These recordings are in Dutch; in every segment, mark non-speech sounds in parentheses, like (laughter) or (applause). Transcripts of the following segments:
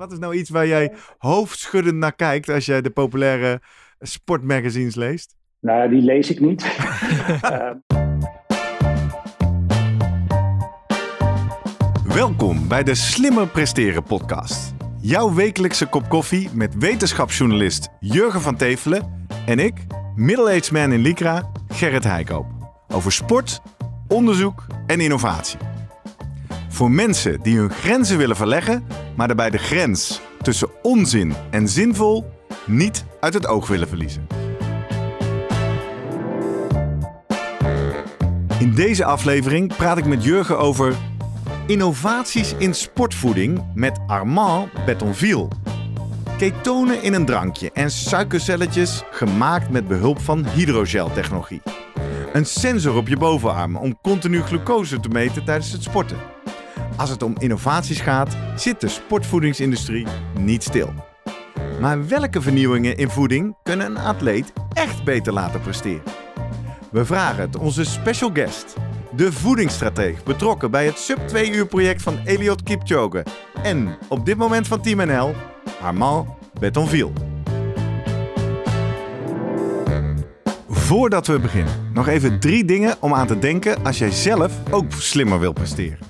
Wat is nou iets waar jij hoofdschuddend naar kijkt als jij de populaire sportmagazines leest? Nou, die lees ik niet. uh, (laughs) Welkom bij de Slimmer Presteren podcast. Jouw wekelijkse kop koffie met wetenschapsjournalist Jurgen van Tevelen en ik, middle-aged man in Lycra, Gerrit Heikoop. Over sport, onderzoek en innovatie. Voor mensen die hun grenzen willen verleggen, maar daarbij de grens tussen onzin en zinvol niet uit het oog willen verliezen. In deze aflevering praat ik met Jurgen over innovaties in sportvoeding met Armand Betonville. Ketonen in een drankje en suikercelletjes gemaakt met behulp van hydrogeltechnologie. Een sensor op je bovenarm om continu glucose te meten tijdens het sporten. Als het om innovaties gaat, zit de sportvoedingsindustrie niet stil. Maar welke vernieuwingen in voeding kunnen een atleet echt beter laten presteren? We vragen het onze special guest, de voedingsstrateeg betrokken bij het sub 2 uur project van Eliot Kipchoge en op dit moment van Team NL, Armand Betonville. Voordat we beginnen, nog even drie dingen om aan te denken als jij zelf ook slimmer wil presteren.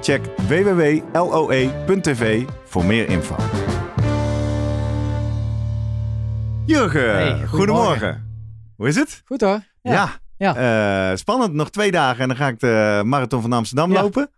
Check www.loe.tv voor meer info. Jurgen, Hey, goedemorgen. goedemorgen. Hoe is het? Goed hoor. Ja. Ja. Eh, spannend, nog twee dagen en dan ga ik de marathon van Amsterdam Ja. lopen.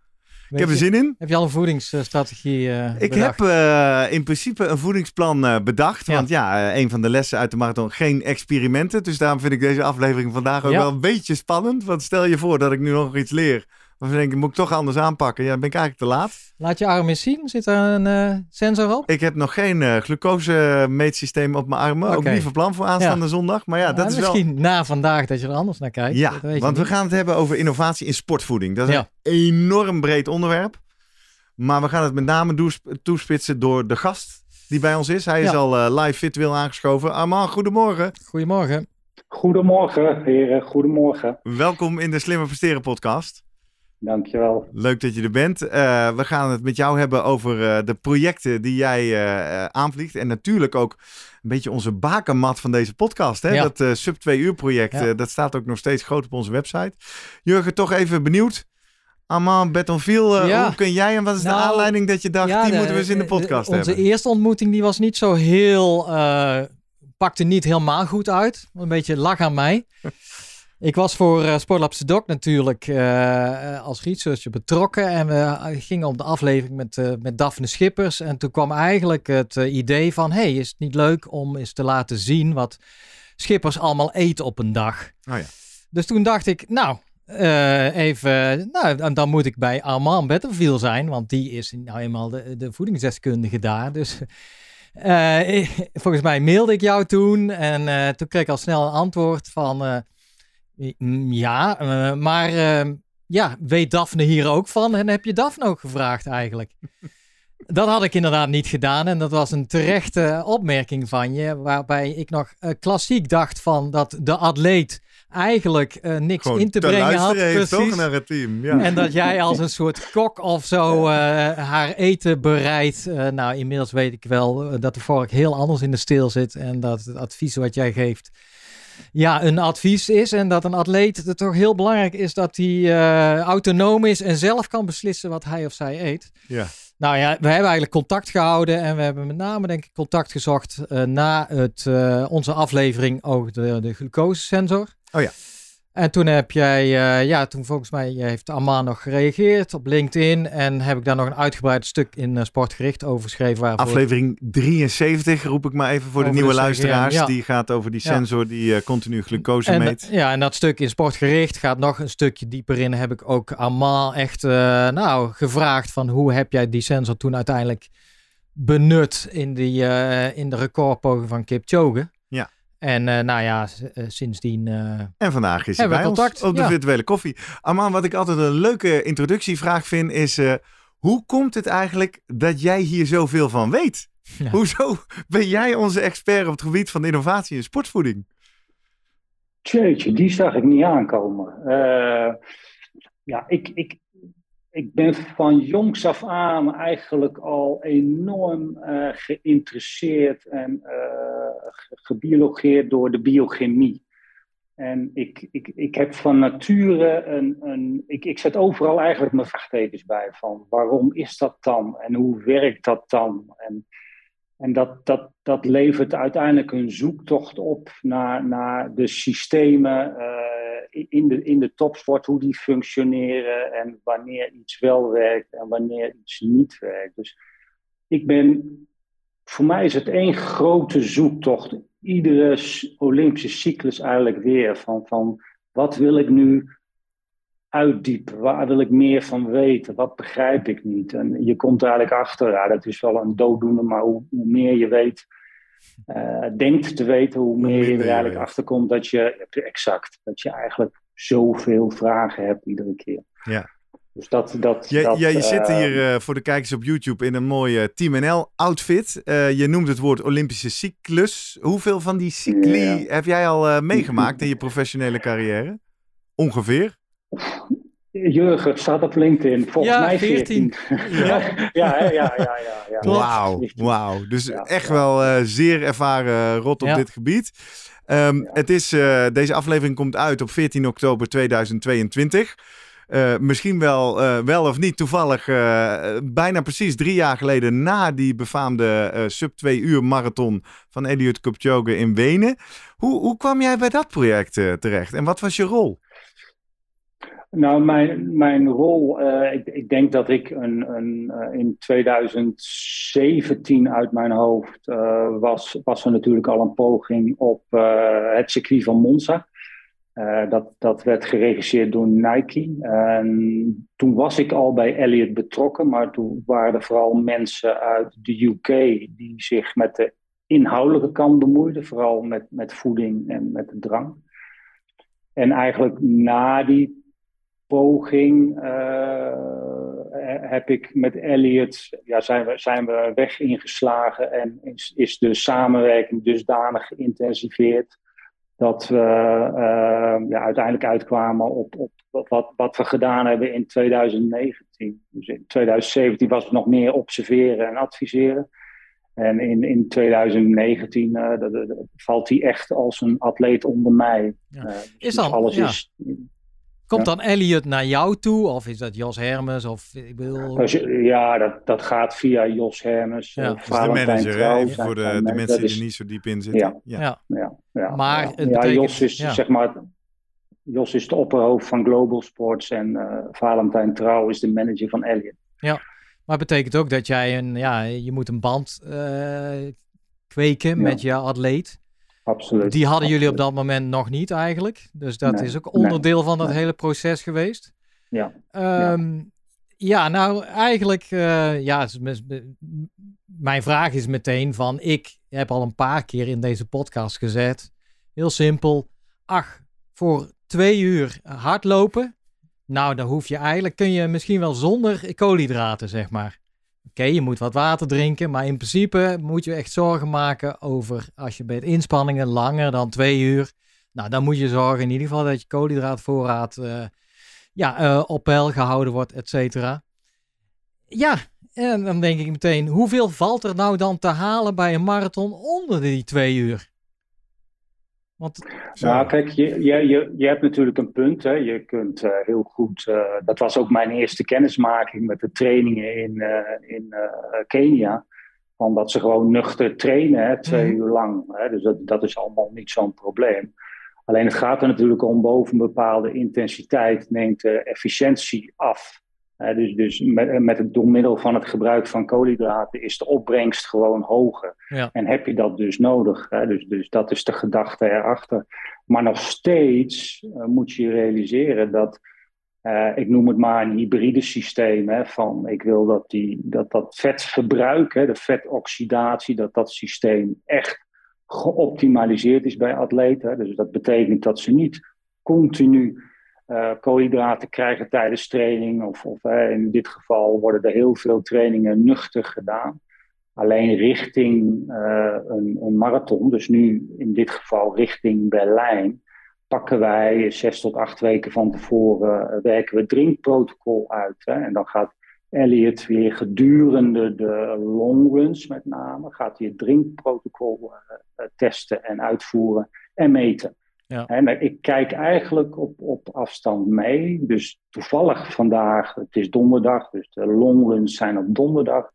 Ik heb er zin in. Heb je al een voedingsstrategie eh Ik bedacht? heb eh, in principe een voedingsplan bedacht. Ja. Want ja, een van de lessen uit de marathon, geen experimenten. Dus daarom vind ik deze aflevering vandaag ook Ja. wel een beetje spannend. Want stel je voor dat ik nu nog iets leer. Of ik denk, moet ik toch anders aanpakken? Ja, ben ik eigenlijk te laat. Laat je arm eens zien. Zit er een eh, sensor op? Ik heb nog geen eh glucose meetsysteem op mijn armen. Ook niet van plan voor aanstaande zondag. Maar ja, dat Ja, is wel... misschien na vandaag dat je er anders naar kijkt. Ja, dat weet je want we gaan het hebben over innovatie in sportvoeding. Dat is Ja. een enorm breed onderwerp. Maar we gaan het met name toespitsen door de gast die bij ons is. Hij is al eh, live virtueel aangeschoven. Armand, goedemorgen. Goedemorgen. goedemorgen, heren. Goedemorgen. Welkom in de Slimmer Presteren podcast. Dankjewel. Leuk dat je er bent. Eh, we gaan het met jou hebben over eh, de projecten die jij eh, aanvliegt. En natuurlijk ook een beetje onze bakermat van deze podcast. Hè? Ja. Dat eh, sub 2 uur project, Ja. dat staat ook nog steeds groot op onze website. Jurgen, toch even benieuwd. Armand Betonville, Ja. hoe kun jij en wat is de Nou, aanleiding dat je dacht, Ja, die de- moeten we eens in de de- podcast Onze hebben? eerste ontmoeting die was niet zo heel... eh, pakte niet helemaal goed uit. Een beetje lag aan mij. (laughs) Ik was voor eh Sportlab Doc natuurlijk eh, als researcher betrokken. En we eh, gingen op de aflevering met, eh, met Daphne Schippers. En toen kwam eigenlijk het eh, idee van... hey, is het niet leuk om eens te laten zien wat Schippers allemaal eet op een dag? Oh ja. Dus toen dacht ik, nou, eh, even... Nou, dan- moet ik bij Armand Bettenviel zijn. Want die is nou eenmaal de, de voedingsdeskundige daar. Dus... eh, (laughs) volgens mij mailde ik jou toen en eh, toen kreeg ik al snel een antwoord van... Mm, Ja, eh, maar eh, ja, weet Daphne hier ook van? En heb je Daphne ook gevraagd eigenlijk? (laughs) Dat had ik inderdaad niet gedaan en dat was een terechte opmerking van je, waarbij ik nog eh, klassiek dacht van dat de atleet eigenlijk eh, niks Gewoon in te brengen had. heeft toch Precies. naar het team. Ja. En dat jij als een soort kok of zo haar eten bereidt. Nou, inmiddels weet ik wel dat de vork heel anders in de steel zit. En dat het advies wat jij geeft, ja, een advies is. En dat een atleet het toch heel belangrijk is dat hij eh, autonoom is en zelf kan beslissen wat hij of zij eet. Ja. Nou ja, we hebben eigenlijk contact gehouden en we hebben met name denk ik contact gezocht eh, na het, eh, onze aflevering over de, de glucosesensor. Oh ja. En toen heb jij, eh, ja, toen volgens mij heeft Armand nog gereageerd op LinkedIn en heb ik daar nog een uitgebreid stuk in eh, Sportgericht over geschreven. Waarvoor Aflevering 73 roep ik maar even voor de nieuwe de luisteraars. ja. Die gaat over die Ja. sensor die eh, continu glucose en, meet. Ja, en dat stuk in Sportgericht gaat nog een stukje dieper in. Heb ik ook Armand echt, eh, nou, gevraagd van hoe heb jij die sensor toen uiteindelijk benut in, die, in de recordpoging van Kipchoge. En uh, nou ja, sindsdien. en vandaag is hij bij contact. ons op de ja. virtuele koffie. Arman, wat ik altijd een leuke introductievraag vind, is: hoe komt het eigenlijk dat jij hier zoveel van weet? (laughs) Ja. Hoezo ben jij onze expert op het gebied van innovatie in sportvoeding? Tjeetje, die zag ik niet aankomen. Uh, ja, ik, ik, ik ben van jongs af aan eigenlijk al enorm uh, geïnteresseerd en uh, gebiologeerd door de biochemie. En ik, ik, ik heb van nature een. een ik, ik zet overal eigenlijk mijn vraagtekens bij van waarom is dat dan en hoe werkt dat dan? En en dat, dat, dat levert uiteindelijk een zoektocht op naar, naar de systemen uh, in, de, in de topsport, hoe die functioneren en wanneer iets wel werkt en wanneer iets niet werkt. Dus ik ben, voor mij is het één grote zoektocht, iedere Olympische cyclus eigenlijk weer, van, van wat wil ik nu uitdiepen? Waar wil ik meer van weten? Wat begrijp ik niet? En je komt er eigenlijk achter, ja, dat is wel een dooddoener, maar hoe meer je weet, uh, denkt te weten, hoe meer je er eigenlijk achter komt dat je, exact, dat je eigenlijk zoveel vragen hebt iedere keer. Ja. Dus dat, dat, ja, je zit hier uh, voor de kijkers op YouTube in een mooie Team NL outfit. Je noemt het woord Olympische cyclus. Hoeveel van die cycli heb jij al meegemaakt in je professionele carrière? Ongeveer? Jurgen, het staat op LinkedIn. Volgens ja, mij 14. 14. (laughs) ja, ja, ja, ja, (laughs) ja, ja. Wauw, wauw. Dus ja, echt ja. wel uh, zeer ervaren rot op dit gebied. Um, het is, uh, deze aflevering komt uit op 14 oktober 2022. Uh, misschien wel, wel of niet toevallig, bijna precies drie jaar geleden na die befaamde sub 2 uur marathon van Eliud Kipchoge in Wenen. Hoe, hoe kwam jij bij dat project terecht en wat was je rol? Nou, mijn, mijn rol, uh, ik, ik, denk dat ik een, een, uh, in 2017 uit mijn hoofd uh, was, was er natuurlijk al een poging op het circuit van Monza. dat, dat werd geregisseerd door Nike. En toen was ik al bij Elliot betrokken, maar toen waren er vooral mensen uit de UK die zich met de inhoudelijke kant bemoeiden, vooral met, met voeding en met de drang. En eigenlijk na die poging uh, heb ik met Elliot, ja, zijn, we, zijn we weg ingeslagen en is, is de samenwerking dusdanig geïntensiveerd dat we uh, ja, uiteindelijk uitkwamen op, op wat, wat we gedaan hebben in 2019. Dus in 2017 was het nog meer observeren en adviseren. En in, in 2019 uh, dat, dat, valt hij echt als een atleet onder mij. Ja. Dus is dan, alles ja. is Komt dan Elliot naar jou toe? Of is dat Jos Hermes? Of, ik bedoel... Ja, dat, dat gaat via Jos Hermes. Ja. Uh, de manager, Trouw, voor de, de mensen die er niet zo diep in zitten. Ja, ja. ja. ja. Maar ja. Betekent, Jos is zeg maar... Jos is de opperhoofd van Global Sports en uh, Valentijn Trouw is de manager van Elliot. Ja, maar betekent ook dat jij een, ja, je moet een band uh, kweken met je atleet. Absoluut. Die hadden jullie op dat moment nog niet eigenlijk. Dus dat nee, is ook onderdeel nee, van dat nee. hele proces geweest. Ja. Um, ja. ja. nou eigenlijk, uh, ja, mijn vraag is meteen van, ik heb al een paar keer in deze podcast gezet, heel simpel, ach, voor twee uur hardlopen, nou dan hoef je eigenlijk, kun je misschien wel zonder koolhydraten, zeg maar. Oké, je moet wat water drinken, maar in principe moet je echt zorgen maken over als je bij inspanningen langer dan twee uur. Nou, dan moet je zorgen in ieder geval dat je koolhydraatvoorraad uh, ja, uh, op peil gehouden wordt, et cetera. Ja, en dan denk ik meteen, hoeveel valt er nou dan te halen bij een marathon onder die twee uur? Want, nou, kijk, je, je, je, je hebt natuurlijk een punt. Hè. Je kunt uh, heel goed. Uh, dat was ook mijn eerste kennismaking met de trainingen in, uh, in Kenia. Van dat ze gewoon nuchter trainen, hè, twee mm. uur lang. Hè. Dus dat, dat is allemaal niet zo'n probleem. Alleen het gaat er natuurlijk om boven een bepaalde intensiteit neemt de efficiëntie af. Dus dus met, met het, door middel van het gebruik van koolhydraten is de opbrengst gewoon hoger. Ja. En heb je dat dus nodig. Hè? Dus, dus dat is de gedachte erachter. Maar nog steeds uh, moet je realiseren dat Uh, ik noem het maar een hybride systeem. Hè, van ik wil dat, die, dat dat vetverbruik, hè, de vetoxidatie, dat dat systeem echt geoptimaliseerd is bij atleten. Dus dat betekent dat ze niet continu uh, koolhydraten krijgen tijdens training. Of, of in dit geval worden er heel veel trainingen nuchter gedaan. Alleen richting uh, een, een, marathon, dus nu in dit geval richting Berlijn, pakken wij zes tot acht weken van tevoren, uh, werken we drinkprotocol uit. Hè? En dan gaat Elliot weer gedurende de longruns met name, gaat hij het drinkprotocol testen en uitvoeren en meten. Ja. Ik kijk eigenlijk op, op afstand mee. Dus toevallig vandaag, het is donderdag, dus de longruns zijn op donderdag.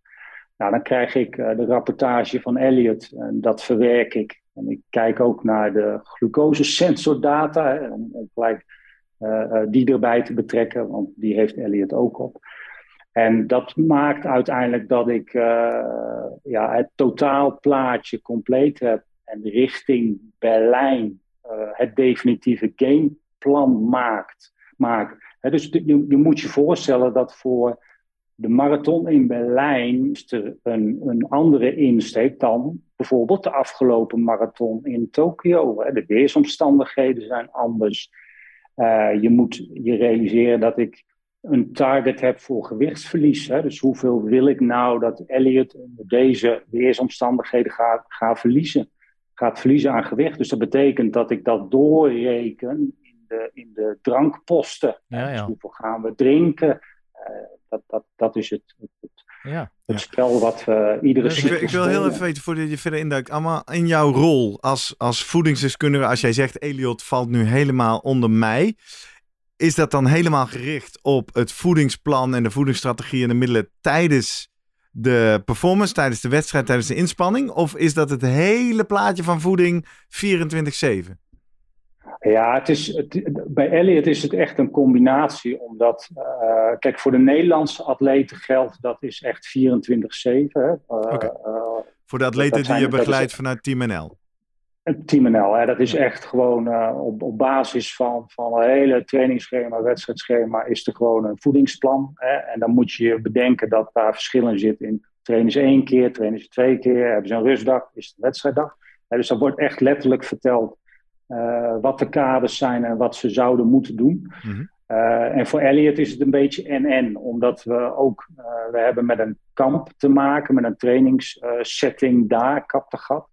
Nou, dan krijg ik uh, de rapportage van Elliot en dat verwerk ik. En ik kijk ook naar de glucosesensordata, hè, om, om gelijk uh, die erbij te betrekken, want die heeft Elliot ook op. En dat maakt uiteindelijk dat ik ja, het totaalplaatje compleet heb en richting Berlijn het definitieve gameplan maakt. maakt. dus je, je moet je voorstellen dat voor de marathon in Berlijn er een, een andere insteek dan bijvoorbeeld de afgelopen marathon in Tokio. De weersomstandigheden zijn anders. Uh, je moet je realiseren dat ik een target heb voor gewichtsverlies. Hè? Dus hoeveel wil ik nou dat Elliot onder deze weersomstandigheden gaat, gaat verliezen? Gaat verliezen aan gewicht. Dus dat betekent dat ik dat doorreken in de, in de drankposten. Ja, ja. Dus hoeveel gaan we drinken? Uh, dat, dat, dat is het, het, ja. het spel wat we iedere dus ik, ik wil heel even weten, voordat je verder induikt, allemaal in jouw rol als, als voedingsdeskundige, als jij zegt Eliot valt nu helemaal onder mij, is dat dan helemaal gericht op het voedingsplan en de voedingsstrategie en de middelen tijdens de performance, tijdens de wedstrijd, tijdens de inspanning? Of is dat het hele plaatje van voeding 24-7? Ja, het is, het, bij Elliot is het echt een combinatie. Omdat, uh, kijk, voor de Nederlandse atleten geldt dat is echt 24-7. Uh, okay. voor de atleten die je begeleidt vanuit Team NL? Team NL, hè, dat is echt gewoon uh, op, op basis van, van een hele trainingsschema, wedstrijdschema, is er gewoon een voedingsplan. Hè, en dan moet je bedenken dat daar verschillen zitten in trainen ze één keer, trainen ze twee keer, hebben ze een rustdag, is het een wedstrijddag. dus dat wordt echt letterlijk verteld uh, wat de kaders zijn en wat ze zouden moeten doen. Mm en voor Elliot is het een beetje en-en, omdat we ook, we hebben met een kamp te maken, met een trainingssetting daar, Kaptegat.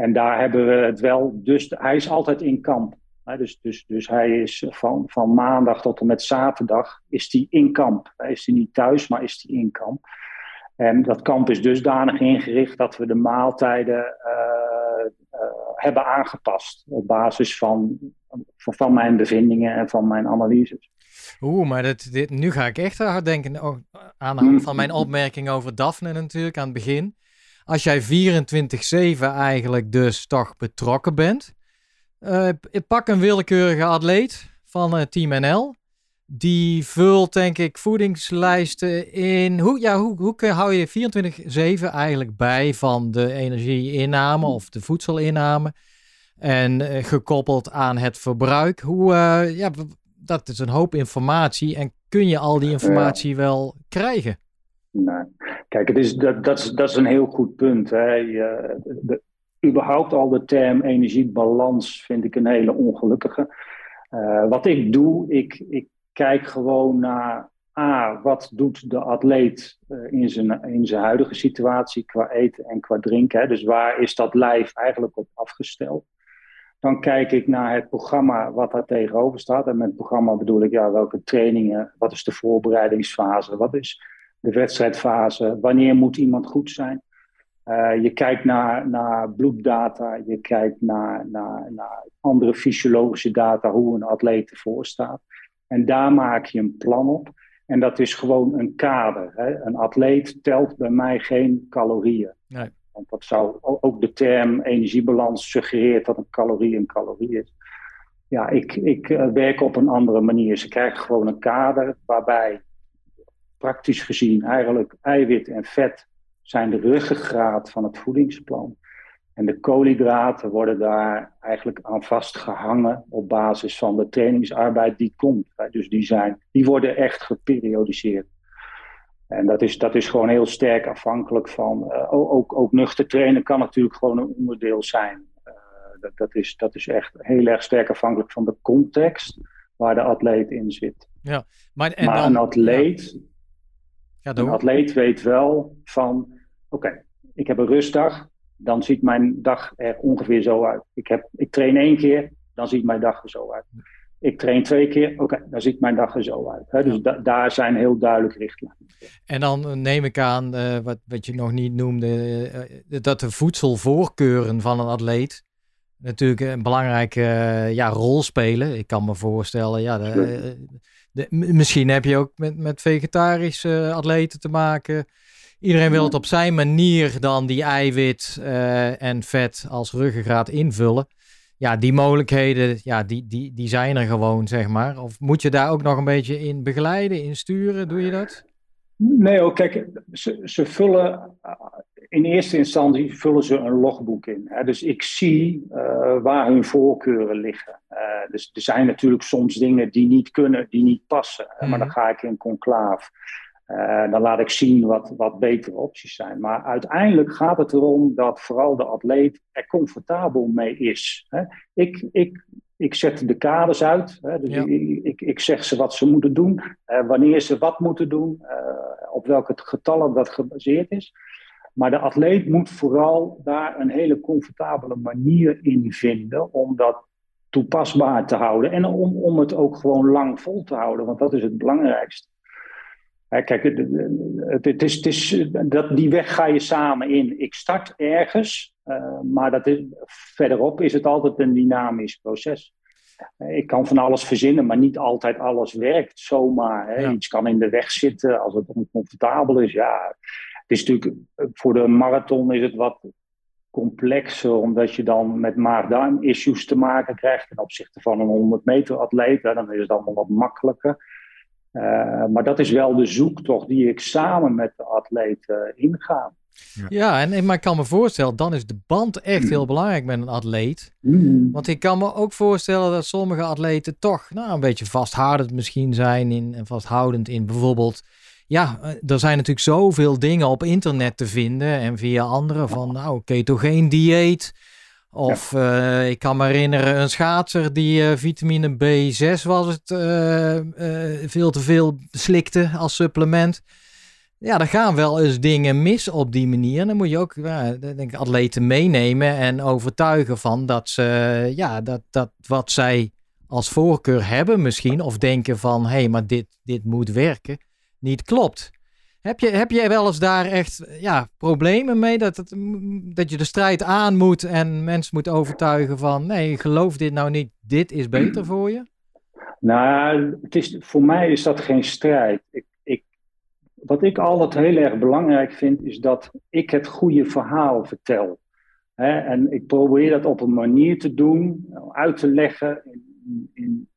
En daar hebben we het wel, dus hij is altijd in kamp. dus, dus, dus hij is van, van maandag tot en met zaterdag is hij in kamp. Hij is hij niet thuis, maar is hij in kamp. En dat kamp is dusdanig ingericht dat we de maaltijden uh, hebben aangepast op basis van, van mijn bevindingen en van mijn analyses. Oeh, maar dit, dit, nu ga ik echt hard denken oh, aan de hand van mijn opmerking over Daphne natuurlijk aan het begin. Als jij 24-7 eigenlijk dus toch betrokken bent, uh, pak een willekeurige atleet van uh, Team NL die vult, denk ik, voedingslijsten in. Hoe, ja, hoe, hoe hou je 24-7 eigenlijk bij van de energieinname of de voedselinname? En uh, gekoppeld aan het verbruik. Hoe, ja, dat is een hoop informatie. En kun je al die informatie wel krijgen? Nee. Kijk, het is, dat, dat, is, een heel goed punt. Hè. De, überhaupt al de term energiebalans vind ik een hele ongelukkige. Uh, wat ik doe, ik, ik kijk gewoon naar A, wat doet de atleet uh, in, zijn, in zijn huidige situatie qua eten en qua drinken. Hè? Dus waar is dat lijf eigenlijk op afgesteld? Dan kijk ik naar het programma wat daar tegenover staat. En met programma bedoel ik ja, welke trainingen, wat is de voorbereidingsfase, wat is de wedstrijdfase, wanneer moet iemand goed zijn. Uh, je kijkt naar, naar bloeddata, je kijkt naar, naar, naar andere fysiologische data, hoe een atleet ervoor staat. En daar maak je een plan op. En dat is gewoon een kader. Hè? Een atleet telt bij mij geen calorieën. Nee. Want dat zou ook de term energiebalans suggereert dat een calorie een calorie is. Ja, ik, ik uh, werk op een andere manier. Ze krijgen gewoon een kader waarbij praktisch gezien eigenlijk eiwit en vet zijn de ruggengraat van het voedingsplan. En de koolhydraten worden daar eigenlijk aan vastgehangen op basis van de trainingsarbeid die komt. Dus die, zijn, die worden echt geperiodiseerd. En dat is, dat is gewoon heel sterk afhankelijk van. Uh, ook, ook nuchter trainen kan natuurlijk gewoon een onderdeel zijn. Uh, dat, dat, is, dat is echt heel erg sterk afhankelijk van de context waar de atleet in zit. Ja, maar, en maar dan, een atleet. Ja. Een atleet weet wel van. Oké, ik heb een rustdag. Dan ziet mijn dag er ongeveer zo uit. Ik, heb, ik train één keer, dan ziet mijn dag er zo uit ik train twee keer, oké, dan ziet mijn dag er zo uit. Hè? Dus daar zijn heel duidelijk richtlijnen. En dan neem ik aan, uh, wat, wat je nog niet noemde, uh, dat de voedselvoorkeuren van een atleet natuurlijk een belangrijke uh, ja, rol spelen. Ik kan me voorstellen, ja, de, de, misschien heb je ook met, met vegetarische atleten te maken. Iedereen wil het op zijn manier dan die eiwit en vet als ruggengraat invullen ja, die mogelijkheden, ja, die, die, die zijn er gewoon, zeg maar. Of moet je daar ook nog een beetje in begeleiden, in sturen? Doe je dat? Nee, ook kijk, ze, ze vullen in eerste instantie vullen ze een logboek in. Hè? Dus ik zie uh, waar hun voorkeuren liggen. Uh, dus er zijn natuurlijk soms dingen die niet kunnen, die niet passen. Mm. Maar dan mhm. ga ik in conclaaf. Uh, dan laat ik zien wat, wat betere opties zijn. Maar uiteindelijk gaat het erom dat vooral de atleet er comfortabel mee is. Hè. Ik, ik, ik zet de kaders uit. Hè. Dus ik, ik, ik, zeg ze wat ze moeten doen, wanneer ze wat moeten doen, op welke getallen dat gebaseerd is. Maar de atleet moet vooral daar een hele comfortabele manier in vinden om dat toepasbaar te houden. En om, om het ook gewoon lang vol te houden, want dat is het belangrijkste. Kijk, het, is, het is, dat, die weg ga je samen in. Ik start ergens, uh, maar dat is, verderop is het altijd een dynamisch proces. Ik kan van alles verzinnen, maar niet altijd alles werkt zomaar. Hè. Iets kan in de weg zitten als het oncomfortabel is. Ja, is natuurlijk, voor de marathon is het wat complexer, omdat je dan met maag-darm-issues te maken krijgt ten opzichte van een 100 meter atleet. Dan is het allemaal wat makkelijker. Uh, maar dat is wel de zoektocht die ik samen met de atleet uh, inga. Ja, ja en, maar ik kan me voorstellen, dan is de band echt heel belangrijk met een atleet. Mm. Want ik kan me ook voorstellen dat sommige atleten toch nou, een beetje vasthoudend misschien zijn in, en vasthoudend in bijvoorbeeld... Ja, eh, er zijn natuurlijk zoveel dingen op internet te vinden en via anderen van nou, ketogeen dieet of uh, ik kan me herinneren een schaatser die uh, vitamine B6 was het uh, veel te veel slikte als supplement. Ja, er gaan wel eens dingen mis op die manier. Dan moet je ook denk ik, atleten meenemen en overtuigen van dat ze ja, dat, dat wat zij als voorkeur hebben misschien, of denken van hé, hey, maar dit, dit moet werken, niet klopt. Heb, je, heb jij wel eens daar echt ja, problemen mee? Dat, dat je de strijd aan moet en mensen moet overtuigen van... nee, geloof dit nou niet, dit is beter voor je? Nou, het is, voor mij is dat geen strijd. Ik, ik, wat ik altijd heel erg belangrijk vind, is dat ik het goede verhaal vertel. en ik probeer dat op een manier te doen, uit te leggen... In,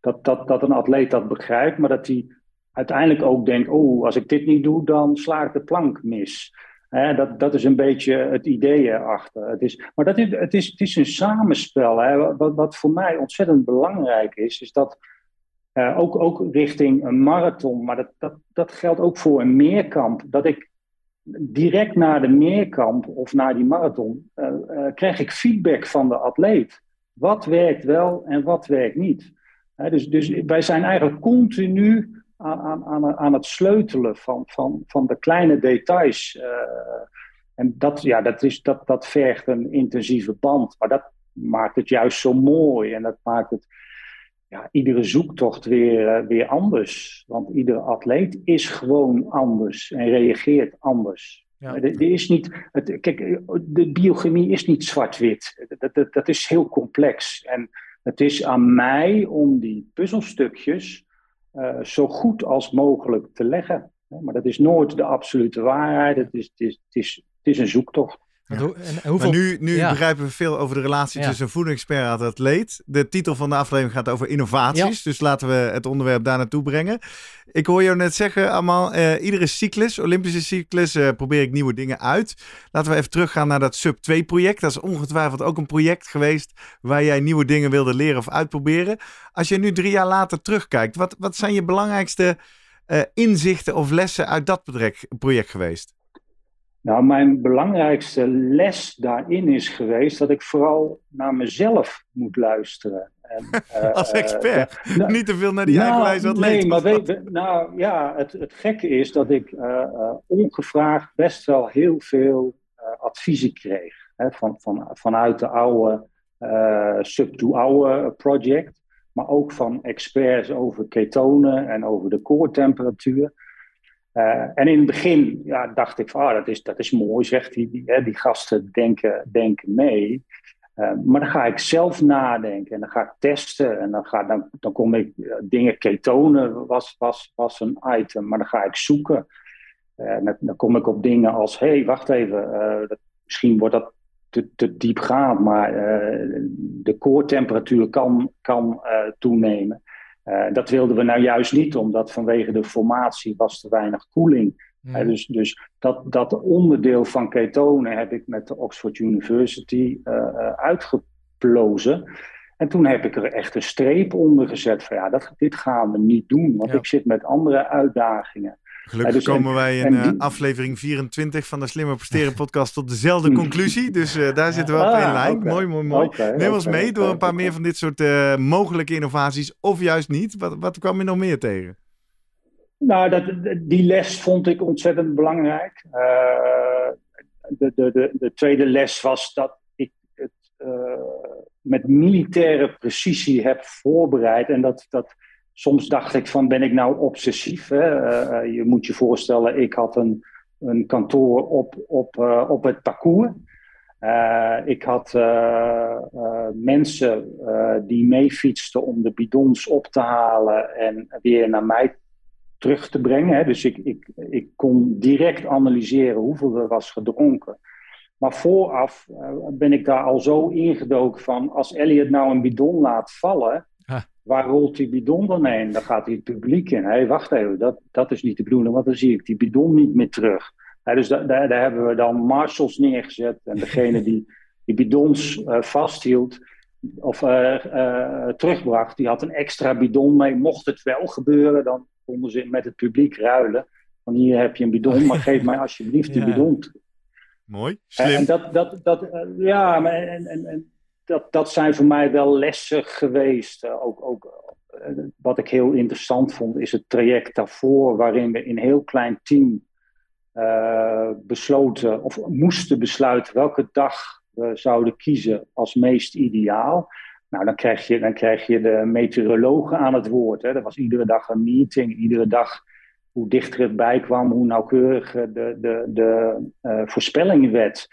dat, dat, dat een atleet dat begrijpt, maar dat hij uiteindelijk ook denkt, oh, als ik dit niet doe, dan sla ik de plank mis. dat, dat is een beetje het idee erachter. Het is, maar dat is, het, is, het is een samenspel. Hè. Wat, wat voor mij ontzettend belangrijk is, is dat uh, ook, ook richting een marathon, maar dat, dat, dat geldt ook voor een meerkamp, dat ik direct na de meerkamp of na die marathon uh, uh, krijg ik feedback van de atleet. Wat werkt wel en wat werkt niet. dus, dus wij zijn eigenlijk continu aan, aan, aan het sleutelen van, van, van de kleine details. Uh, en dat, ja, dat, is, dat, dat vergt een intensieve band. Maar dat maakt het juist zo mooi. En dat maakt het ja, iedere zoektocht weer, uh, weer anders. Want iedere atleet is gewoon anders en reageert anders. Ja. Er, is niet, het, kijk, de biochemie is niet zwart-wit. Dat, dat, dat is heel complex. En het is aan mij om die puzzelstukjes uh, zo goed als mogelijk te leggen. Maar dat is nooit de absolute waarheid. Het is, het is, het is, het is een zoektocht. Maar nu, nu begrijpen we veel over de relatie tussen een voedingsexpert en atleet. De titel van de aflevering gaat over innovaties. Dus laten we het onderwerp daar naartoe brengen. Ik hoor jou net zeggen, allemaal, uh, iedere cyclus, Olympische cyclus, uh, probeer ik nieuwe dingen uit. Laten we even teruggaan naar dat Sub-2 project. Dat is ongetwijfeld ook een project geweest waar jij nieuwe dingen wilde leren of uitproberen. Als je nu drie jaar later terugkijkt, wat, wat zijn je belangrijkste uh, inzichten of lessen uit dat project geweest? Nou, mijn belangrijkste les daarin is geweest dat ik vooral naar mezelf moet luisteren. En, uh, (laughs) Als expert, (laughs) nou, niet te veel naar die nou, eigenwijze atleet. Nee, maar weet, nou ja, het, het gekke is dat ik uh, ongevraagd best wel heel veel adviezen kreeg. Hè, van, van, vanuit de oude sub-to-oude project, maar ook van experts over ketonen en over de koortemperatuur. Uh, en in het begin ja, dacht ik van, ah, dat, is, dat is mooi, zegt. Die, die, gasten denken, denken mee. Uh, maar dan ga ik zelf nadenken en dan ga ik testen. En dan, ga, dan, dan kom ik, uh, dingen ketonen was, was, was een item, maar dan ga ik zoeken. Dan, dan, kom ik op dingen als, hé, hey, wacht even, misschien wordt dat te, te diep gaan, maar de koortemperatuur kan, kan toenemen. Uh, dat wilden we nou juist niet, omdat vanwege de formatie was te weinig koeling. Mm. Uh, dus dus dat, dat onderdeel van ketonen heb ik met de Oxford University uh, uitgeplozen. En toen heb ik er echt een streep onder gezet van ja, dat, dit gaan we niet doen, want ik zit met andere uitdagingen. Gelukkig dus komen wij in uh, aflevering 24 van de Slimmer Presteren (laughs) podcast tot dezelfde conclusie. Dus uh, daar zitten we op ah, één lijn. Mooi, mooi, mooi. Okay, Neem ons mee door een paar meer van dit soort mogelijke innovaties. Of juist niet. Wat, wat kwam je nog meer tegen? Nou, dat, die les vond ik ontzettend belangrijk. De, de, de, de, tweede les was dat ik het met militaire precisie heb voorbereid. En dat... dat soms dacht ik van, ben ik nou obsessief? Hè? Eh, eh, je moet je voorstellen, ik had een, een kantoor op, op, uh, op het parcours. ik had mensen die meefietsten om de bidons op te halen en weer naar mij terug te brengen. Hè? Dus ik, ik, ik kon direct analyseren hoeveel er was gedronken. Maar vooraf ben ik daar al zo ingedoken van, als Elliot nou een bidon laat vallen, Waar rolt die bidon dan heen? Dan gaat hij het publiek in. Hé, hey, wacht even, dat, dat is niet de bedoeling, want dan zie ik die bidon niet meer terug. dus daar, daar, hebben we dan marshals neergezet. En degene die die bidons uh, vasthield of uh, uh, terugbracht, die had een extra bidon mee. Mocht het wel gebeuren, dan konden ze met het publiek ruilen. Van hier heb je een bidon, maar geef mij alsjeblieft die (laughs) bidon. Mooi, slim. En dat, dat, dat, ja, maar en, en, en dat, dat zijn voor mij wel lessen geweest. Uh, ook, ook, uh, wat ik heel interessant vond, is het traject daarvoor, waarin we in een heel klein team uh, besloten of moesten besluiten welke dag we zouden kiezen als meest ideaal. Nou, dan krijg je, dan krijg je de meteorologen aan het woord. Hè. Er was iedere dag een meeting, iedere dag hoe dichter het bij kwam, hoe nauwkeuriger de, de, de voorspelling werd.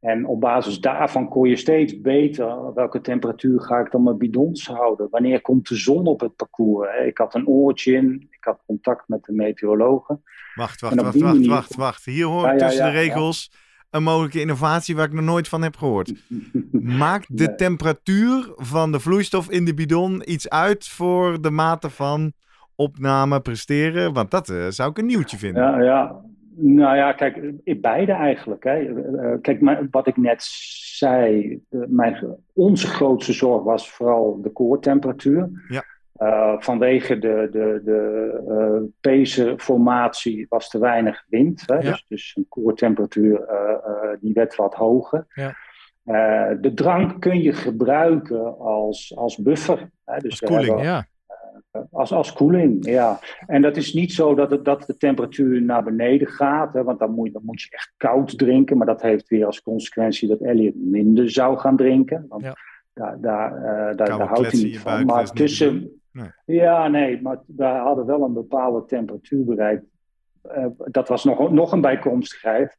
En op basis daarvan kon je steeds beter welke temperatuur ga ik dan mijn bidons houden. Wanneer komt de zon op het parcours? Ik had een oortje in, ik had contact met de meteorologen. Wacht, wacht, wacht, wacht, wacht, wacht. Hier hoor ik tussen de regels een mogelijke innovatie waar ik nog nooit van heb gehoord. (laughs) Maakt de temperatuur van de vloeistof in de bidon iets uit voor de mate van opname, presteren? Want dat uh, zou ik een nieuwtje vinden. Ja, ja. Nou ja, kijk, beide eigenlijk. Hè. Eh, eh, kijk, maar wat ik net zei, mijn, onze grootste zorg was vooral de koortemperatuur. Ja. Uh, vanwege de, de, de uh, pezenformatie was te weinig wind. Hè? Ja. Dus, dus een koortemperatuur uh, die werd wat hoger. Ja. de drank kun je gebruiken als, als buffer. Hè? Dus als koeling, ja. Als, als koeling, ja. En dat is niet zo dat, het, dat de temperatuur naar beneden gaat, hè, want dan moet, dan moet je echt koud drinken. Maar dat heeft weer als consequentie dat Elliot minder zou gaan drinken. Want ja. daar, daar, uh, daar, daar houdt hij niet van. Maar tussen. Nee. Ja, nee, maar we hadden wel een bepaalde temperatuur bereikt. Uh, dat was nog, nog een bijkomstigheid.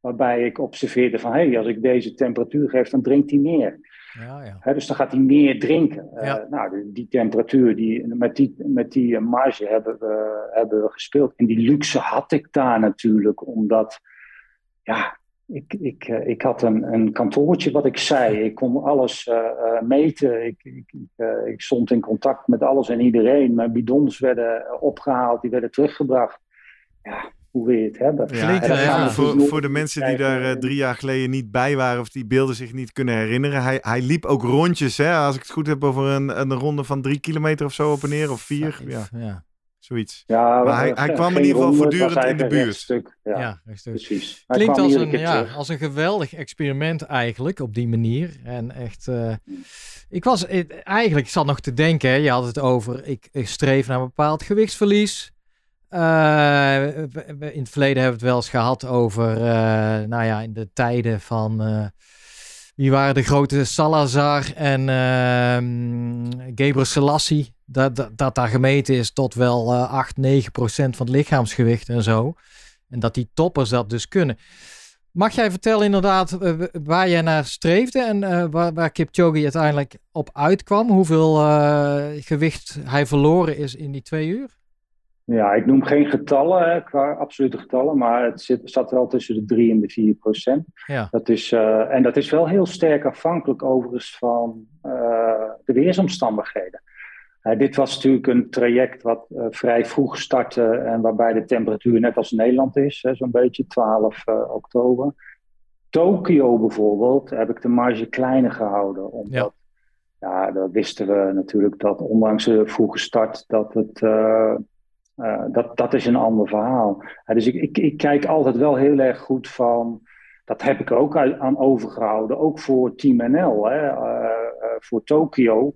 Waarbij ik observeerde van, hé, hey, als ik deze temperatuur geef, dan drinkt hij meer. Ja, ja. dus dan gaat hij meer drinken. Uh, nou, die, temperatuur, die, met die, met die marge hebben we, hebben we gespeeld. En die luxe had ik daar natuurlijk, omdat ja, ik, ik, eh, ik had een, een kantoortje wat ik zei. (laughs) Ik kon alles uh, meten. Ik, ik, uh, ik, stond in contact met alles en iedereen. Mijn bidons werden opgehaald, die werden teruggebracht. Ja, hoe wil je het hebben? Ja, ja, voor, voor de mensen die daar drie jaar geleden niet bij waren of die beelden zich niet kunnen herinneren. Hij, hij liep ook rondjes, hè, als ik het goed heb, over een, een ronde van drie kilometer of zo op en neer, of vier. Ja. ja. Zoiets. Ja, maar hij, hij kwam in ieder geval voortdurend in de buurt. Ja, ja precies. Klinkt als een, ja, als een geweldig experiment eigenlijk op die manier. En echt, uh, ik was eh, eigenlijk, ik zat nog te denken, je had het over, ik, ik streef naar een bepaald gewichtsverlies. Uh, in het verleden hebben we het wel eens gehad over, uh, nou ja, in de tijden van wie waren de grote Salazar en uh, Selassie. Dat, dat, dat, daar gemeten is tot wel uh, 8, 9 procent van het lichaamsgewicht en zo. En dat die toppers dat dus kunnen. Mag jij vertellen inderdaad waar jij naar streefde en waar, waar Kipchoge uiteindelijk op uitkwam? Hoeveel gewicht hij verloren is in die twee uur? Ja, ik noem geen getallen, hè, qua absolute getallen, maar het zit, zat wel tussen de 3 en de 4 procent. Ja. Dat is, uh, en dat is wel heel sterk afhankelijk overigens van uh, de weersomstandigheden. Uh, dit was natuurlijk een traject wat vrij vroeg startte en waarbij de temperatuur net als Nederland is, zo'n beetje 12 oktober. Tokio bijvoorbeeld heb ik de marge kleiner gehouden, omdat ja. ja, dat wisten we natuurlijk dat ondanks de vroege start dat het uh, dat, dat is een ander verhaal. Uh, dus ik, ik, ik, kijk altijd wel heel erg goed van. Dat heb ik ook aan overgehouden, ook voor Team NL, uh, voor Tokio.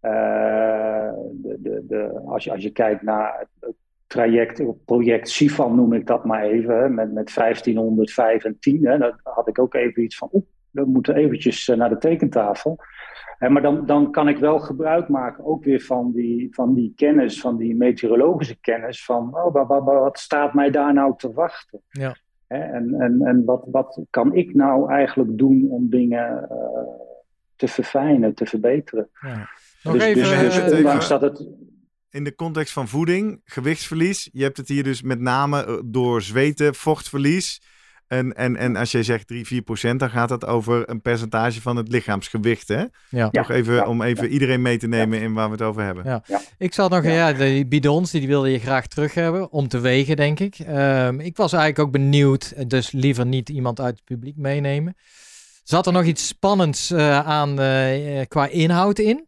De, de, de, als, je, als je kijkt naar het traject, project Sifan noem ik dat maar even, met, met 1505 en 10. Hè, dan had ik ook even iets van, we moeten eventjes naar de tekentafel maar dan, dan kan ik wel gebruik maken ook weer van die, van die kennis, van die meteorologische kennis. Van oh, wat, wat, wat staat mij daar nou te wachten? Ja. en en, en wat, wat kan ik nou eigenlijk doen om dingen uh, te verfijnen, te verbeteren? Ja. Nog dus, even, dus, dus ondanks dat het in de context van voeding, gewichtsverlies. Je hebt het hier dus met name eh, door zweten, vochtverlies. En, en, en als jij zegt 3, 4 procent, dan gaat het over een percentage van het lichaamsgewicht. Hè? Ja. Toch even om even iedereen mee te nemen in waar we het over hebben. Ja. Ik zat nog, ja, de bidons, die wilde je graag terug hebben om te wegen, denk ik. Um, ik was eigenlijk ook benieuwd, dus liever niet iemand uit het publiek meenemen. Zat er nog iets spannends uh, aan uh, qua inhoud in?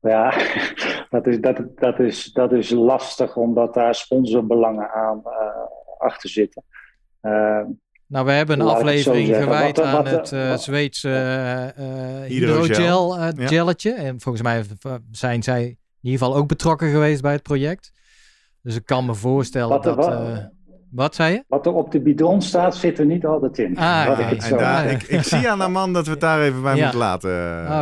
Ja, (laughs) dat is, dat, dat, is, dat is lastig omdat daar sponsorbelangen aan uh, achter zitten. Uh, nou, we hebben een aflevering gewijd aan het uh, Zweedse uh, hydrogel gelletje. En volgens mij zijn zij in ieder geval ook betrokken geweest bij het project. Dus ik kan me voorstellen wat, dat... Wat, wat zei je? Wat er op de bidon staat, zit er niet altijd in. Ah, ik, daar, ik, ik, zie aan de man dat we het daar even bij moeten laten.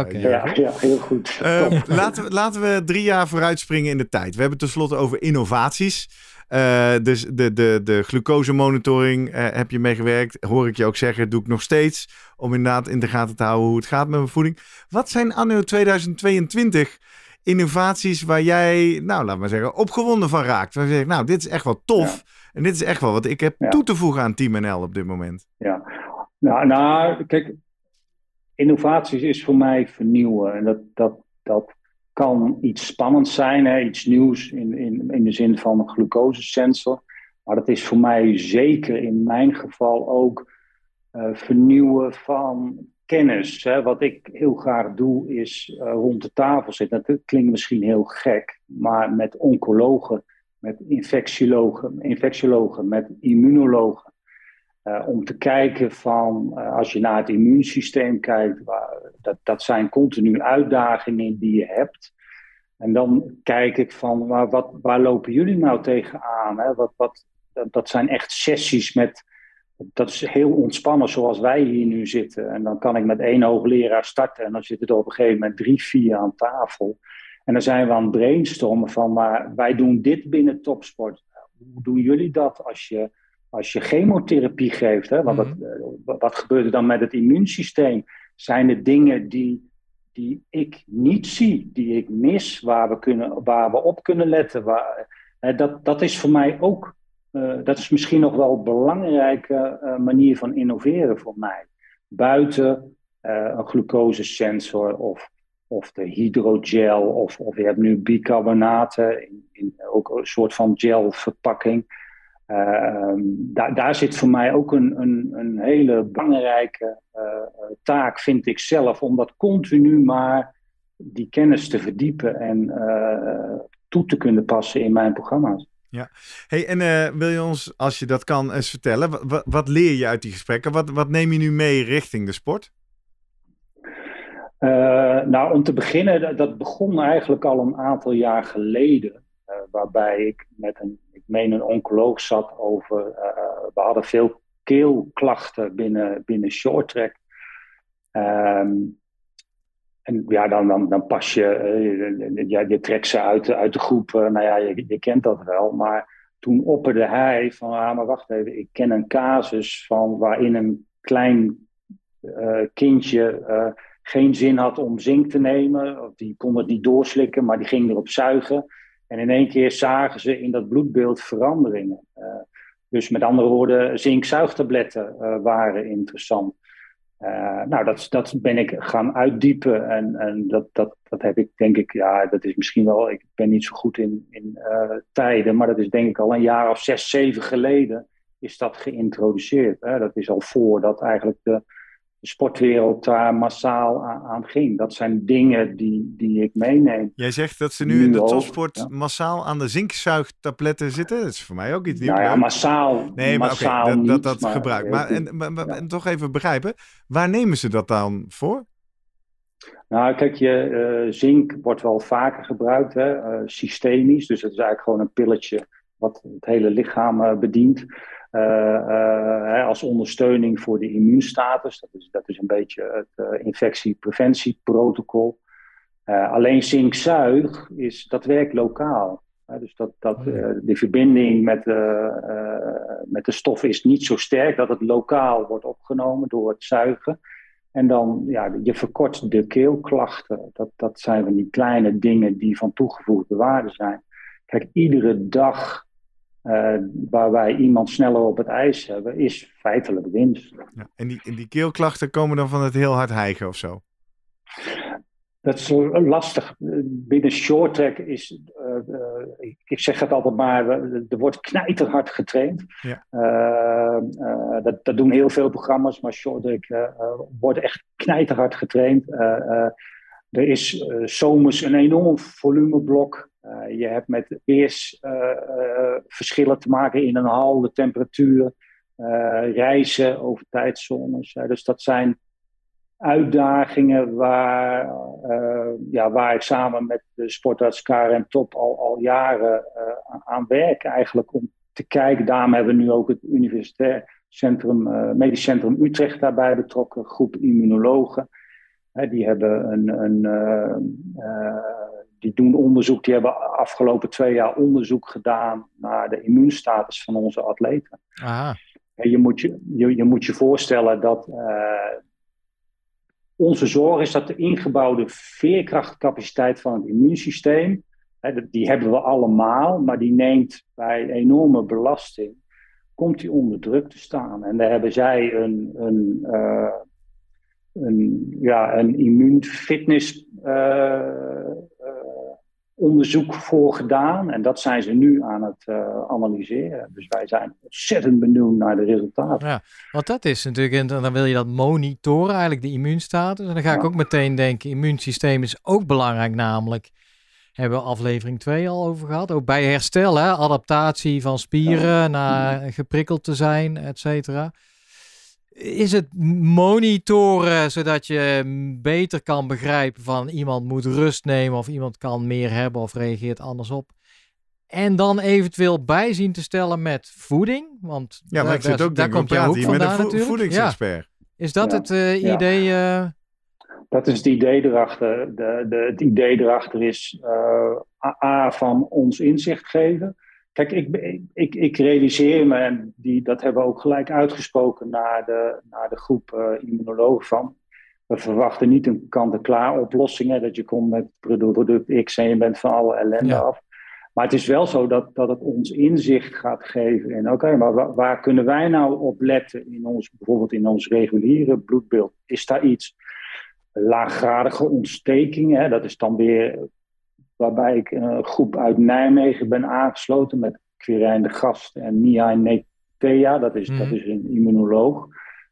Okay. Ja, ja, heel goed. laten, we, laten we drie jaar vooruit springen in de tijd. We hebben het tenslotte over innovaties. Uh, dus de, de, de glucosemonitoring uh, heb je meegewerkt. Hoor ik je ook zeggen, doe ik nog steeds. Om inderdaad in de gaten te houden hoe het gaat met mijn voeding. Wat zijn anno 2022 innovaties waar jij, nou laat maar zeggen, opgewonden van raakt? Waar je zegt, nou dit is echt wel tof. En dit is echt wel wat ik heb toe te voegen aan Team NL op dit moment. Ja, nou, nou kijk, innovaties is voor mij vernieuwen. En dat, dat, dat kan iets spannends zijn, hè, iets nieuws in, in, in de zin van een glucosesensor. Maar dat is voor mij zeker in mijn geval ook uh, vernieuwen van kennis. Hè. Wat ik heel graag doe is uh, rond de tafel zitten. Dat klinkt misschien heel gek, maar met oncologen, met infectiologen, infectiologen met immunologen. Uh, om te kijken van, uh, als je naar het immuunsysteem kijkt, waar, dat, dat zijn continu uitdagingen die je hebt. En dan kijk ik van, maar wat, waar lopen jullie nou tegenaan? Hè? Wat, wat, dat, dat zijn echt sessies met, dat is heel ontspannen zoals wij hier nu zitten. En dan kan ik met één hoogleraar starten en dan zitten er op een gegeven moment drie, vier aan tafel. En dan zijn we aan het brainstormen van, maar wij doen dit binnen topsport. Hoe doen jullie dat als je als je chemotherapie geeft, hè, want mm wat gebeurt er dan met het immuunsysteem? Zijn er dingen die, die ik niet zie, die ik mis, waar we, kunnen, waar we op kunnen letten? Waar, hè, dat, dat is voor mij ook dat is misschien nog wel een belangrijke manier van innoveren voor mij. Buiten een glucosesensor of, of de hydrogel of, of je hebt nu bicarbonaten in, in ook een soort van gelverpakking. Uh, daar, daar zit voor mij ook een, een, een hele belangrijke taak, vind ik zelf, om dat continu maar die kennis te verdiepen en toe te kunnen passen in mijn programma's. Ja, hey, en wil je ons, als je dat kan, eens vertellen, wat, wat leer je uit die gesprekken? Wat, wat neem je nu mee richting de sport? Nou, om te beginnen, dat begon eigenlijk al een aantal jaar geleden. Uh, waarbij ik met een, meen een oncoloog zat over, we hadden veel keelklachten binnen, binnen short track. Um, en ja, dan, dan, dan pas je, ja, je trekt ze uit, uit de groep. Nou ja, je, je kent dat wel. Maar toen opperde hij van, ah, maar wacht even, ik ken een casus van waarin een klein kindje geen zin had om zink te nemen. Of die kon het niet doorslikken, maar die ging erop zuigen. En in één keer zagen ze in dat bloedbeeld veranderingen. dus met andere woorden, zinkzuigtabletten waren interessant. Uh, nou, dat, dat ben ik gaan uitdiepen en, en dat, dat, dat heb ik denk ik, ja, dat is misschien wel, ik ben niet zo goed in, in uh, tijden, maar dat is denk ik al een jaar of zes, zeven geleden is dat geïntroduceerd. Hè? Dat is al voordat eigenlijk de, de sportwereld daar massaal aan, ging. Dat zijn dingen die, die ik meeneem. Jij zegt dat ze nu, in de topsport massaal aan de zinkzuigtabletten zitten. Dat is voor mij ook iets nieuws. Nou ja, massaal. Nee, maar massaal dat, dat, dat, maar, gebruikt. Maar, en, maar, en toch even begrijpen, waar nemen ze dat dan voor? Nou, kijk, je, uh, zink wordt wel vaker gebruikt, hè, uh, systemisch. Dus het is eigenlijk gewoon een pilletje wat het hele lichaam uh, bedient. Eh, eh, als ondersteuning voor de immuunstatus. Dat is, dat is een beetje het uh, infectiepreventieprotocol. alleen zinkzuig is, dat werkt lokaal. dus dat, dat, uh, die verbinding met, met de stof is niet zo sterk dat het lokaal wordt opgenomen door het zuigen. En dan, ja, je verkort de keelklachten. Dat, dat zijn van die kleine dingen die van toegevoegde waarde zijn. Kijk, iedere dag uh, waar wij iemand sneller op het ijs hebben, is feitelijk winst. Ja, en, die, en die keelklachten komen dan van het heel hard hijgen of zo? Dat is lastig. Binnen short track is, uh, uh, ik zeg het altijd maar, er wordt knijterhard getraind. Ja. dat, dat doen heel veel programma's, maar short track wordt echt knijterhard getraind. Er is zomers een enorm volumeblok. Uh, je hebt met weersverschillen uh, te maken in een hal, de temperatuur, reizen over tijdzones. dus dat zijn uitdagingen waar, ja, waar ik samen met de sportarts Karen Top al, al jaren aan werk eigenlijk om te kijken. Daarom hebben we nu ook het Universitair Centrum, Medisch Centrum Utrecht daarbij betrokken, groep immunologen. Die hebben een, een die doen onderzoek, die hebben afgelopen twee jaar onderzoek gedaan naar de immuunstatus van onze atleten. Aha. En je, moet je, je, je moet je voorstellen dat uh, onze zorg is dat de ingebouwde veerkrachtcapaciteit van het immuunsysteem, hè, die hebben we allemaal, maar die neemt bij enorme belasting, komt die onder druk te staan. En daar hebben zij een, een, uh, een, ja, een immuunfitness uh, onderzoek voor gedaan. En dat zijn ze nu aan het uh, analyseren. Dus wij zijn ontzettend benieuwd naar de resultaten. Ja, want dat is natuurlijk, dan wil je dat monitoren, eigenlijk de immuunstatus. En dan ga ik ook meteen denken, immuunsysteem is ook belangrijk namelijk. Hebben we aflevering 2 al over gehad. Ook bij herstel, hè? adaptatie van spieren ja. naar geprikkeld te zijn, et cetera. Is het monitoren zodat je beter kan begrijpen van iemand moet rust nemen of iemand kan meer hebben of reageert anders op? En dan eventueel bijzien te stellen met voeding. Want ja, maar ik zit ook daar komt je ook vandaan met een vo voedingsexpert. Ja. Is dat het uh, idee? Uh... Dat is het idee erachter. De, de, het idee erachter is uh, A van ons inzicht geven. Kijk, ik, ik, ik realiseer me, en die, dat hebben we ook gelijk uitgesproken naar de, naar de groep uh, immunologen van. We verwachten niet een kant-en-klaar oplossing, dat je komt met product X en je bent van alle ellende af. Maar het is wel zo dat, dat het ons inzicht gaat geven in, oké, maar waar, kunnen wij nou op letten in ons, bijvoorbeeld in ons reguliere bloedbeeld? Is daar iets? Laaggradige ontstekingen, dat is dan weer waarbij ik een groep uit Nijmegen ben aangesloten met Quirijn de Gast en Nia Netea, dat is, dat mhm. is een immunoloog.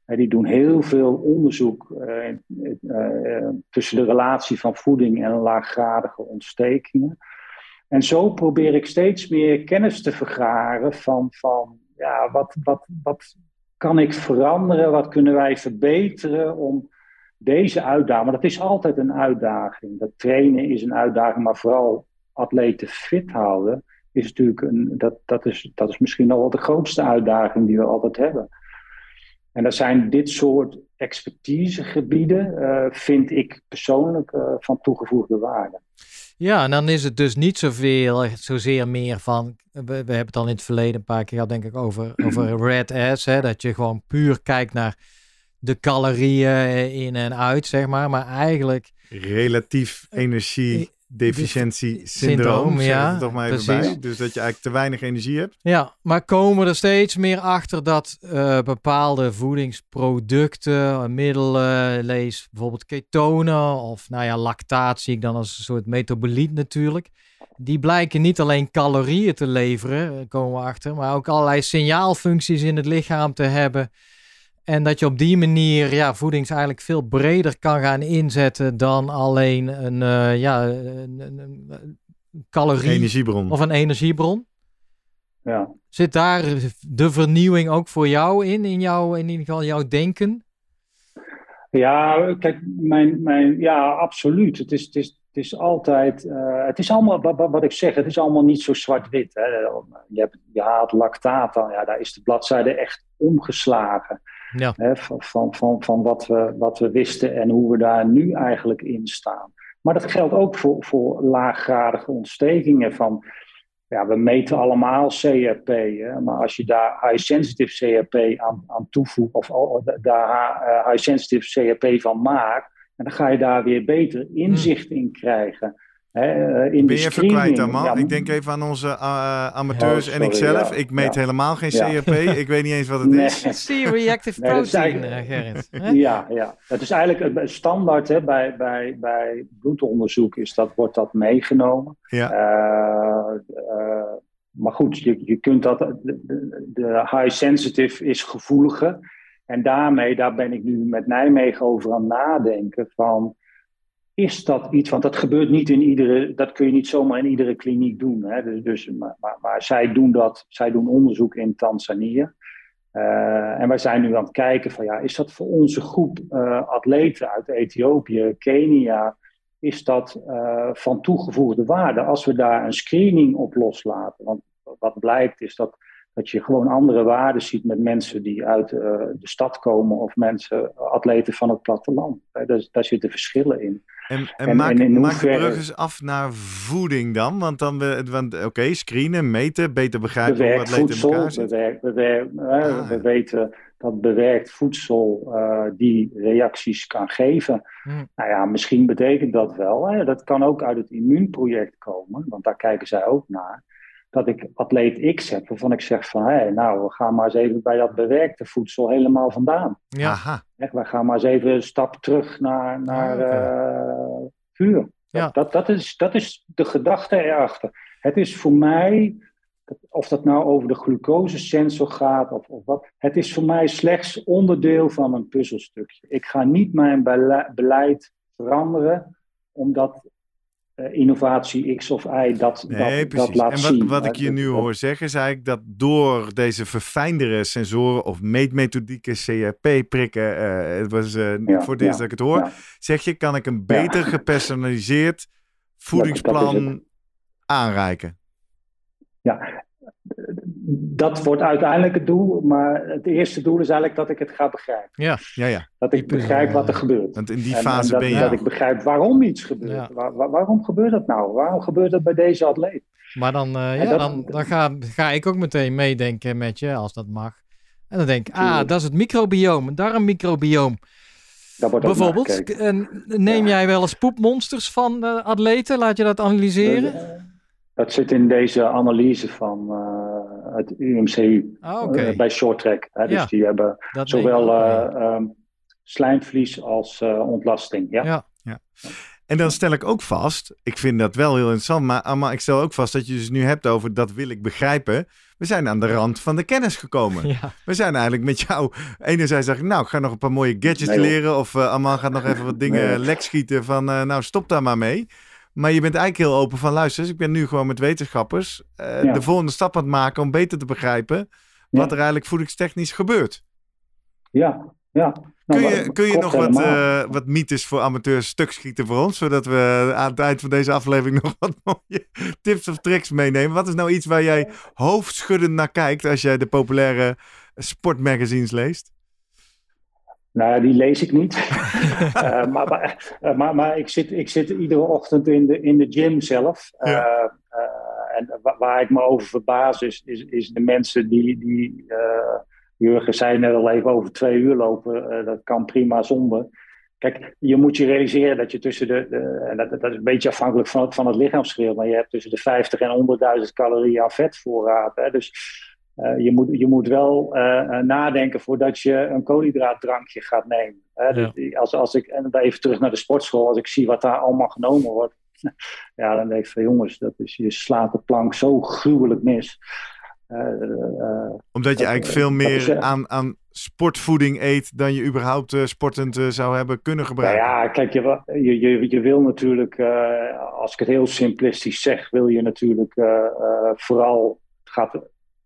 Die doen heel veel onderzoek uh, uh, tussen de relatie van voeding en laaggradige ontstekingen. En zo probeer ik steeds meer kennis te vergaren van, van ja, wat, wat, wat kan ik veranderen, wat kunnen wij verbeteren om deze uitdaging, maar dat is altijd een uitdaging. Dat trainen is een uitdaging, maar vooral atleten fit houden is natuurlijk een, dat, dat, is, dat is misschien nog wel de grootste uitdaging die we altijd hebben. En dat zijn dit soort expertisegebieden, uh, vind ik persoonlijk uh, van toegevoegde waarde. Ja, en dan is het dus niet zoveel, zozeer meer van. We, we hebben het al in het verleden een paar keer gehad, denk ik, over, over red ass. Hè, dat je gewoon puur kijkt naar de calorieën in en uit, zeg maar. Maar eigenlijk. Relatief energie deficiëntie syndroom, ja, toch maar even bij. Dus dat je eigenlijk te weinig energie hebt. Ja, maar komen er steeds meer achter dat uh, bepaalde voedingsproducten, middelen, lees bijvoorbeeld ketonen of nou ja, lactaat zie ik dan als een soort metaboliet natuurlijk. Die blijken niet alleen calorieën te leveren, eh, komen we achter, maar ook allerlei signaalfuncties in het lichaam te hebben en dat je op die manier ja, voedings eigenlijk veel breder kan gaan inzetten dan alleen een, uh, ja, een, een, calorie energiebron. of een energiebron. Ja. Zit daar de vernieuwing ook voor jou in, in, jou, in ieder geval jouw denken? Ja, kijk, mijn, mijn, ja, absoluut. Het is, het is, het is altijd, uh, het is allemaal, wat, wat, ik zeg, het is allemaal niet zo zwart-wit. Je, hebt, je haalt lactaat dan, ja, daar is de bladzijde echt omgeslagen. Van van, van, wat, we, wat we wisten en hoe we daar nu eigenlijk in staan. Maar dat geldt ook voor, voor laaggradige ontstekingen van... Ja, we meten allemaal CRP, hè, maar als je daar high-sensitive CRP aan, aan toevoegt, of daar uh, high-sensitive CRP van maakt, dan ga je daar weer beter inzicht in krijgen. Eh, in ben je even kwijt dan, man? ik denk even aan onze uh, amateurs en ikzelf. ik meet helemaal geen CRP. (laughs) ik weet niet eens wat het is. C-reactive protein, uh, Gerrit. (laughs) Ja, ja, het is eigenlijk standaard hè, bij, bij, bij bloedonderzoek is dat, wordt dat meegenomen. Ja. maar goed, je, je kunt dat, de, de high sensitive is gevoeliger. En daarmee, daar ben ik nu met Nijmegen over aan nadenken van is dat iets, want dat gebeurt niet in iedere, dat kun je niet zomaar in iedere kliniek doen. Hè? Dus, dus maar, maar, zij doen dat, zij doen onderzoek in Tanzania. Uh, en wij zijn nu aan het kijken van ja, is dat voor onze groep uh, atleten uit Ethiopië, Kenia, is dat uh, van toegevoegde waarde als we daar een screening op loslaten? Want wat blijkt is dat, dat je gewoon andere waarden ziet met mensen die uit de stad komen of mensen, atleten van het platteland. Daar, daar zitten verschillen in. En, en, maak, en maak de brug eens af naar voeding dan. Want dan, want, oké, screenen, meten, beter begrijpen wat atleten in elkaar zit. Bewerkt, bewerkt, ah. We weten dat bewerkt voedsel uh, die reacties kan geven. Hmm. Nou ja, misschien betekent dat wel. Hè? Dat kan ook uit het immuunproject komen, want daar kijken zij ook naar. Dat ik atleet X heb, waarvan ik zeg van, hé, nou, we gaan maar eens even bij dat bewerkte voedsel helemaal vandaan. Ja. we gaan maar eens even een stap terug naar, naar uh, vuur. Ja. Dat, dat, is, dat is de gedachte erachter. Het is voor mij, of dat nou over de glucosesensor gaat of, of wat, het is voor mij slechts onderdeel van een puzzelstukje. Ik ga niet mijn beleid veranderen omdat innovatie X of Y dat, nee, dat, dat laat zien. En wat, ik je nu hoor zeggen is eigenlijk dat door deze verfijndere sensoren of meetmethodieke CRP-prikken, uh, het was uh, voor het eerst dat ik het hoor, zeg je kan ik een beter gepersonaliseerd voedingsplan aanreiken. Ja, dat wordt uiteindelijk het doel, maar het eerste doel is eigenlijk dat ik het ga begrijpen. Ja, ja, ja. Dat ik begrijp wat er gebeurt. Want in die fase ben je. Dat ik begrijp waarom iets gebeurt. waarom gebeurt dat nou? Waarom gebeurt dat bij deze atleet? Maar dan, uh, ja, dan, dan ga, ga ik ook meteen meedenken met je, als dat mag. En dan denk ik, ah, dat is het microbioom, een darmmicrobioom. Bijvoorbeeld, neem jij wel eens poepmonsters van uh, atleten? Laat je dat analyseren? Dat zit in deze analyse van het UMC Ah, oké. bij short track. Hè? Dus Ja, die hebben zowel eh, ehm, slijmvlies als eh, ontlasting. Ja. ja. En dan stel ik ook vast, ik vind dat wel heel interessant, maar, maar ik stel ook vast dat je dus nu hebt over dat wil ik begrijpen. We zijn aan de rand van de kennis gekomen. (laughs) Ja. We zijn eigenlijk met jou. Enerzijds zeg ik, nou, ik ga nog een paar mooie gadgets Nee, leren. Of uh, gaat nog even wat (laughs) dingen Nee. lek schieten van, eh, nou, stop daar maar mee. Maar je bent eigenlijk heel open van, luister, ik ben nu gewoon met wetenschappers eh, Ja. de volgende stap aan het maken om beter te begrijpen wat Ja. er eigenlijk voedingstechnisch gebeurt. Ja, ja. Kun Nou, je, dat kun je nog wat, eh, wat mythes voor amateurs stuk schieten voor ons? Zodat we aan het eind van deze aflevering nog wat (laughs) mooie tips of tricks meenemen. Wat is nou iets waar jij hoofdschuddend naar kijkt als jij de populaire sportmagazines leest? Nou, ja, die lees ik niet. (laughs) Eh, maar, maar, eh, maar, maar ik, zit, ik zit iedere ochtend in de, in de gym zelf. Eh, en wa- waar ik me over verbaas is, is, is de mensen die, die Jurgen zei net al even over twee uur lopen. Dat kan prima zonder. Kijk, je moet je realiseren dat je tussen de, en dat, dat is een beetje afhankelijk van, het- van het lichaamsgewicht, maar je hebt tussen de 50 en 100.000 calorieën aan vetvoorraad. Hè? Dus eh, je, moet, je moet wel eh, eh, nadenken voordat je een koolhydraatdrankje gaat nemen. Hè? Ja. Dus als, als ik, en dan even terug naar de sportschool, als ik zie wat daar allemaal genomen wordt, (laughs) ja, dan denk ik van jongens, dat is, je slaat de plank zo gruwelijk mis. Omdat je Dat, eigenlijk veel is, meer aan, aan sportvoeding eet dan je überhaupt sportend zou hebben kunnen Nou gebruiken. ja, kijk, je, je, je, je wil natuurlijk, eh, als ik het heel simplistisch zeg, wil je natuurlijk eh, eh, vooral, het gaat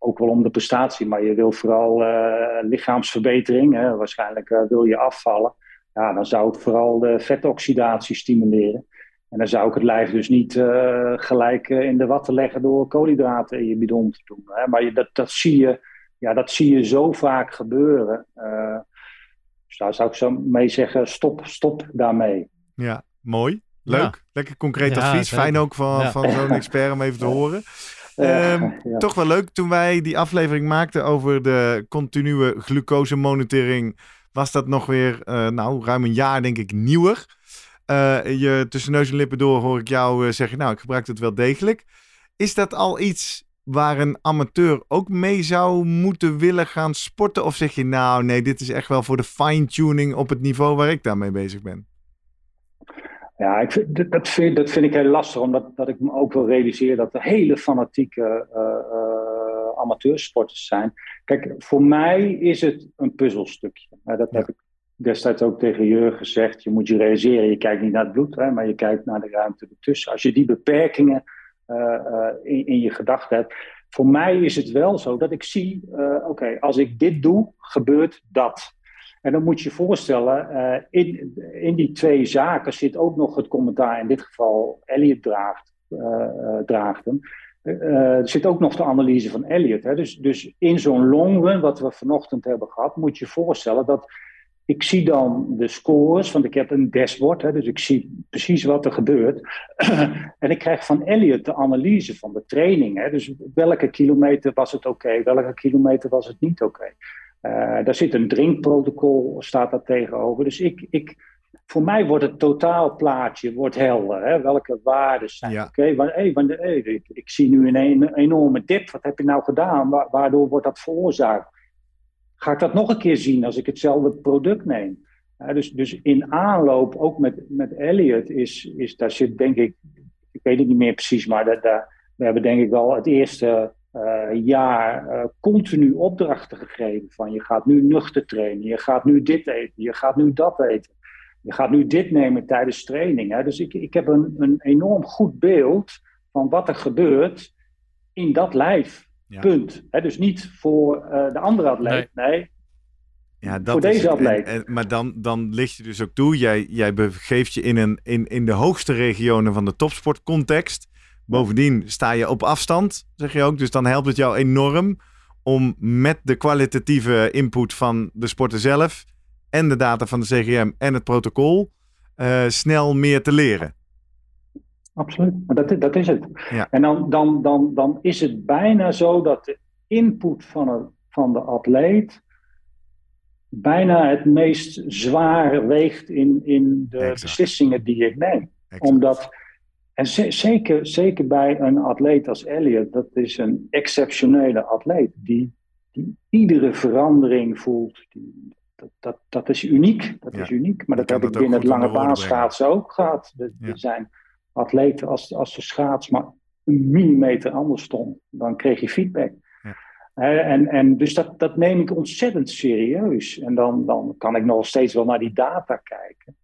ook wel om de prestatie, maar je wil vooral eh, lichaamsverbetering. Hè, waarschijnlijk eh, wil je afvallen. Ja, dan zou ik vooral de vetoxidatie stimuleren. En dan zou ik het lijf dus niet eh, gelijk in de watten leggen door koolhydraten in je bidon te doen. Hè. Maar je, dat, dat, zie je, ja, dat zie je zo vaak gebeuren. Eh, dus daar zou ik zo mee zeggen, stop, stop daarmee. Ja, mooi. Leuk. Ja. Lekker concreet Ja, advies. Fijn ook van, Ja. van zo'n expert om even te horen. Eh, Ehm, (laughs) ja. Toch wel leuk, toen wij die aflevering maakten over de continue glucosemonitoring, was dat nog weer, eh, nou, ruim een jaar denk ik nieuwer. Eh, je tussen neus en lippen door hoor ik jou eh, zeggen, nou, ik gebruik het wel degelijk. Is dat al iets waar een amateur ook mee zou moeten willen gaan sporten? Of zeg je, nou, nee, dit is echt wel voor de fine-tuning op het niveau waar ik daarmee bezig ben? Ja, ik vind, dat- vind, dat vind ik heel lastig, omdat dat ik me ook wel realiseer dat er hele fanatieke eh, eh, amateursporters zijn. Kijk, voor mij is het een puzzelstukje. Dat Ja. heb ik destijds ook tegen Jurgen gezegd. Je moet je realiseren, je kijkt niet naar het bloed, hè, maar je kijkt naar de ruimte ertussen. Als je die beperkingen eh, in, in je gedachten hebt. Voor mij is het wel zo dat ik zie, oké, als ik dit doe, gebeurt dat. En dan moet je je voorstellen, eh, in, in die twee zaken zit ook nog het commentaar, in dit geval Elliot draagt, eh, draagt hem. Er zit ook nog de analyse van Elliot. Hè? Dus, dus in zo'n long run, wat we vanochtend hebben gehad, moet je je voorstellen dat ik zie dan de scores, want ik heb een dashboard, hè, dus ik zie precies wat er gebeurt. (clears throat) en ik krijg van Elliot de analyse van de training. Hè, dus welke kilometer was het oké, welke kilometer was het niet oké. Daar zit een drinkprotocol, staat daar tegenover. Dus ik, ik, voor mij wordt het totaalplaatje wordt helder. Hè? Welke waarden zijn Ja. oké? hey, hey, ik, ik zie nu een, een enorme dip. Wat heb je nou gedaan? Wa- waardoor wordt dat veroorzaakt? Ga ik dat nog een keer zien als ik hetzelfde product neem? Ja, dus, dus in aanloop, ook met, met Elliot, is, is, daar zit denk ik, ik weet het niet meer precies, maar dat, daar, we hebben denk ik wel het eerste eh, jaar eh, continu opdrachten gegeven van je gaat nu nuchter trainen, je gaat nu dit eten, je gaat nu dat eten, je gaat nu dit nemen tijdens training. Hè? Dus ik, ik heb een, een enorm goed beeld van wat er gebeurt in dat lijf. Ja. Punt. Hè? Dus niet voor eh, de andere atleet, nee. Ja, dat Voor is deze. En- atleet. en- maar dan, dan licht je dus ook toe. Jij, jij begeeft je in, een, in, in de hoogste regionen van de topsportcontext. Bovendien sta je op afstand, zeg je ook. Dus dan helpt het jou enorm om met de kwalitatieve input van de sporter zelf en de data van de CGM en het protocol eh, snel meer te leren. Absoluut, dat, dat is het. Ja. En dan, dan, dan, dan is het bijna zo dat de input van, een, van de atleet bijna het meest zwaar weegt in, in de Exact. beslissingen die ik neem. Exact. Omdat En zeker, zeker bij een atleet als Elliot, dat is een exceptionele atleet die, die iedere verandering voelt. Die, dat, dat, dat is uniek. Dat is uniek. Maar dat heb ik binnen het lange baanschaatsen ook gehad. Er, zijn atleten, als, als de schaats maar een millimeter anders stond, dan kreeg je feedback. en, en dus dat, dat neem ik ontzettend serieus. En dan, dan kan ik nog steeds wel naar die data kijken.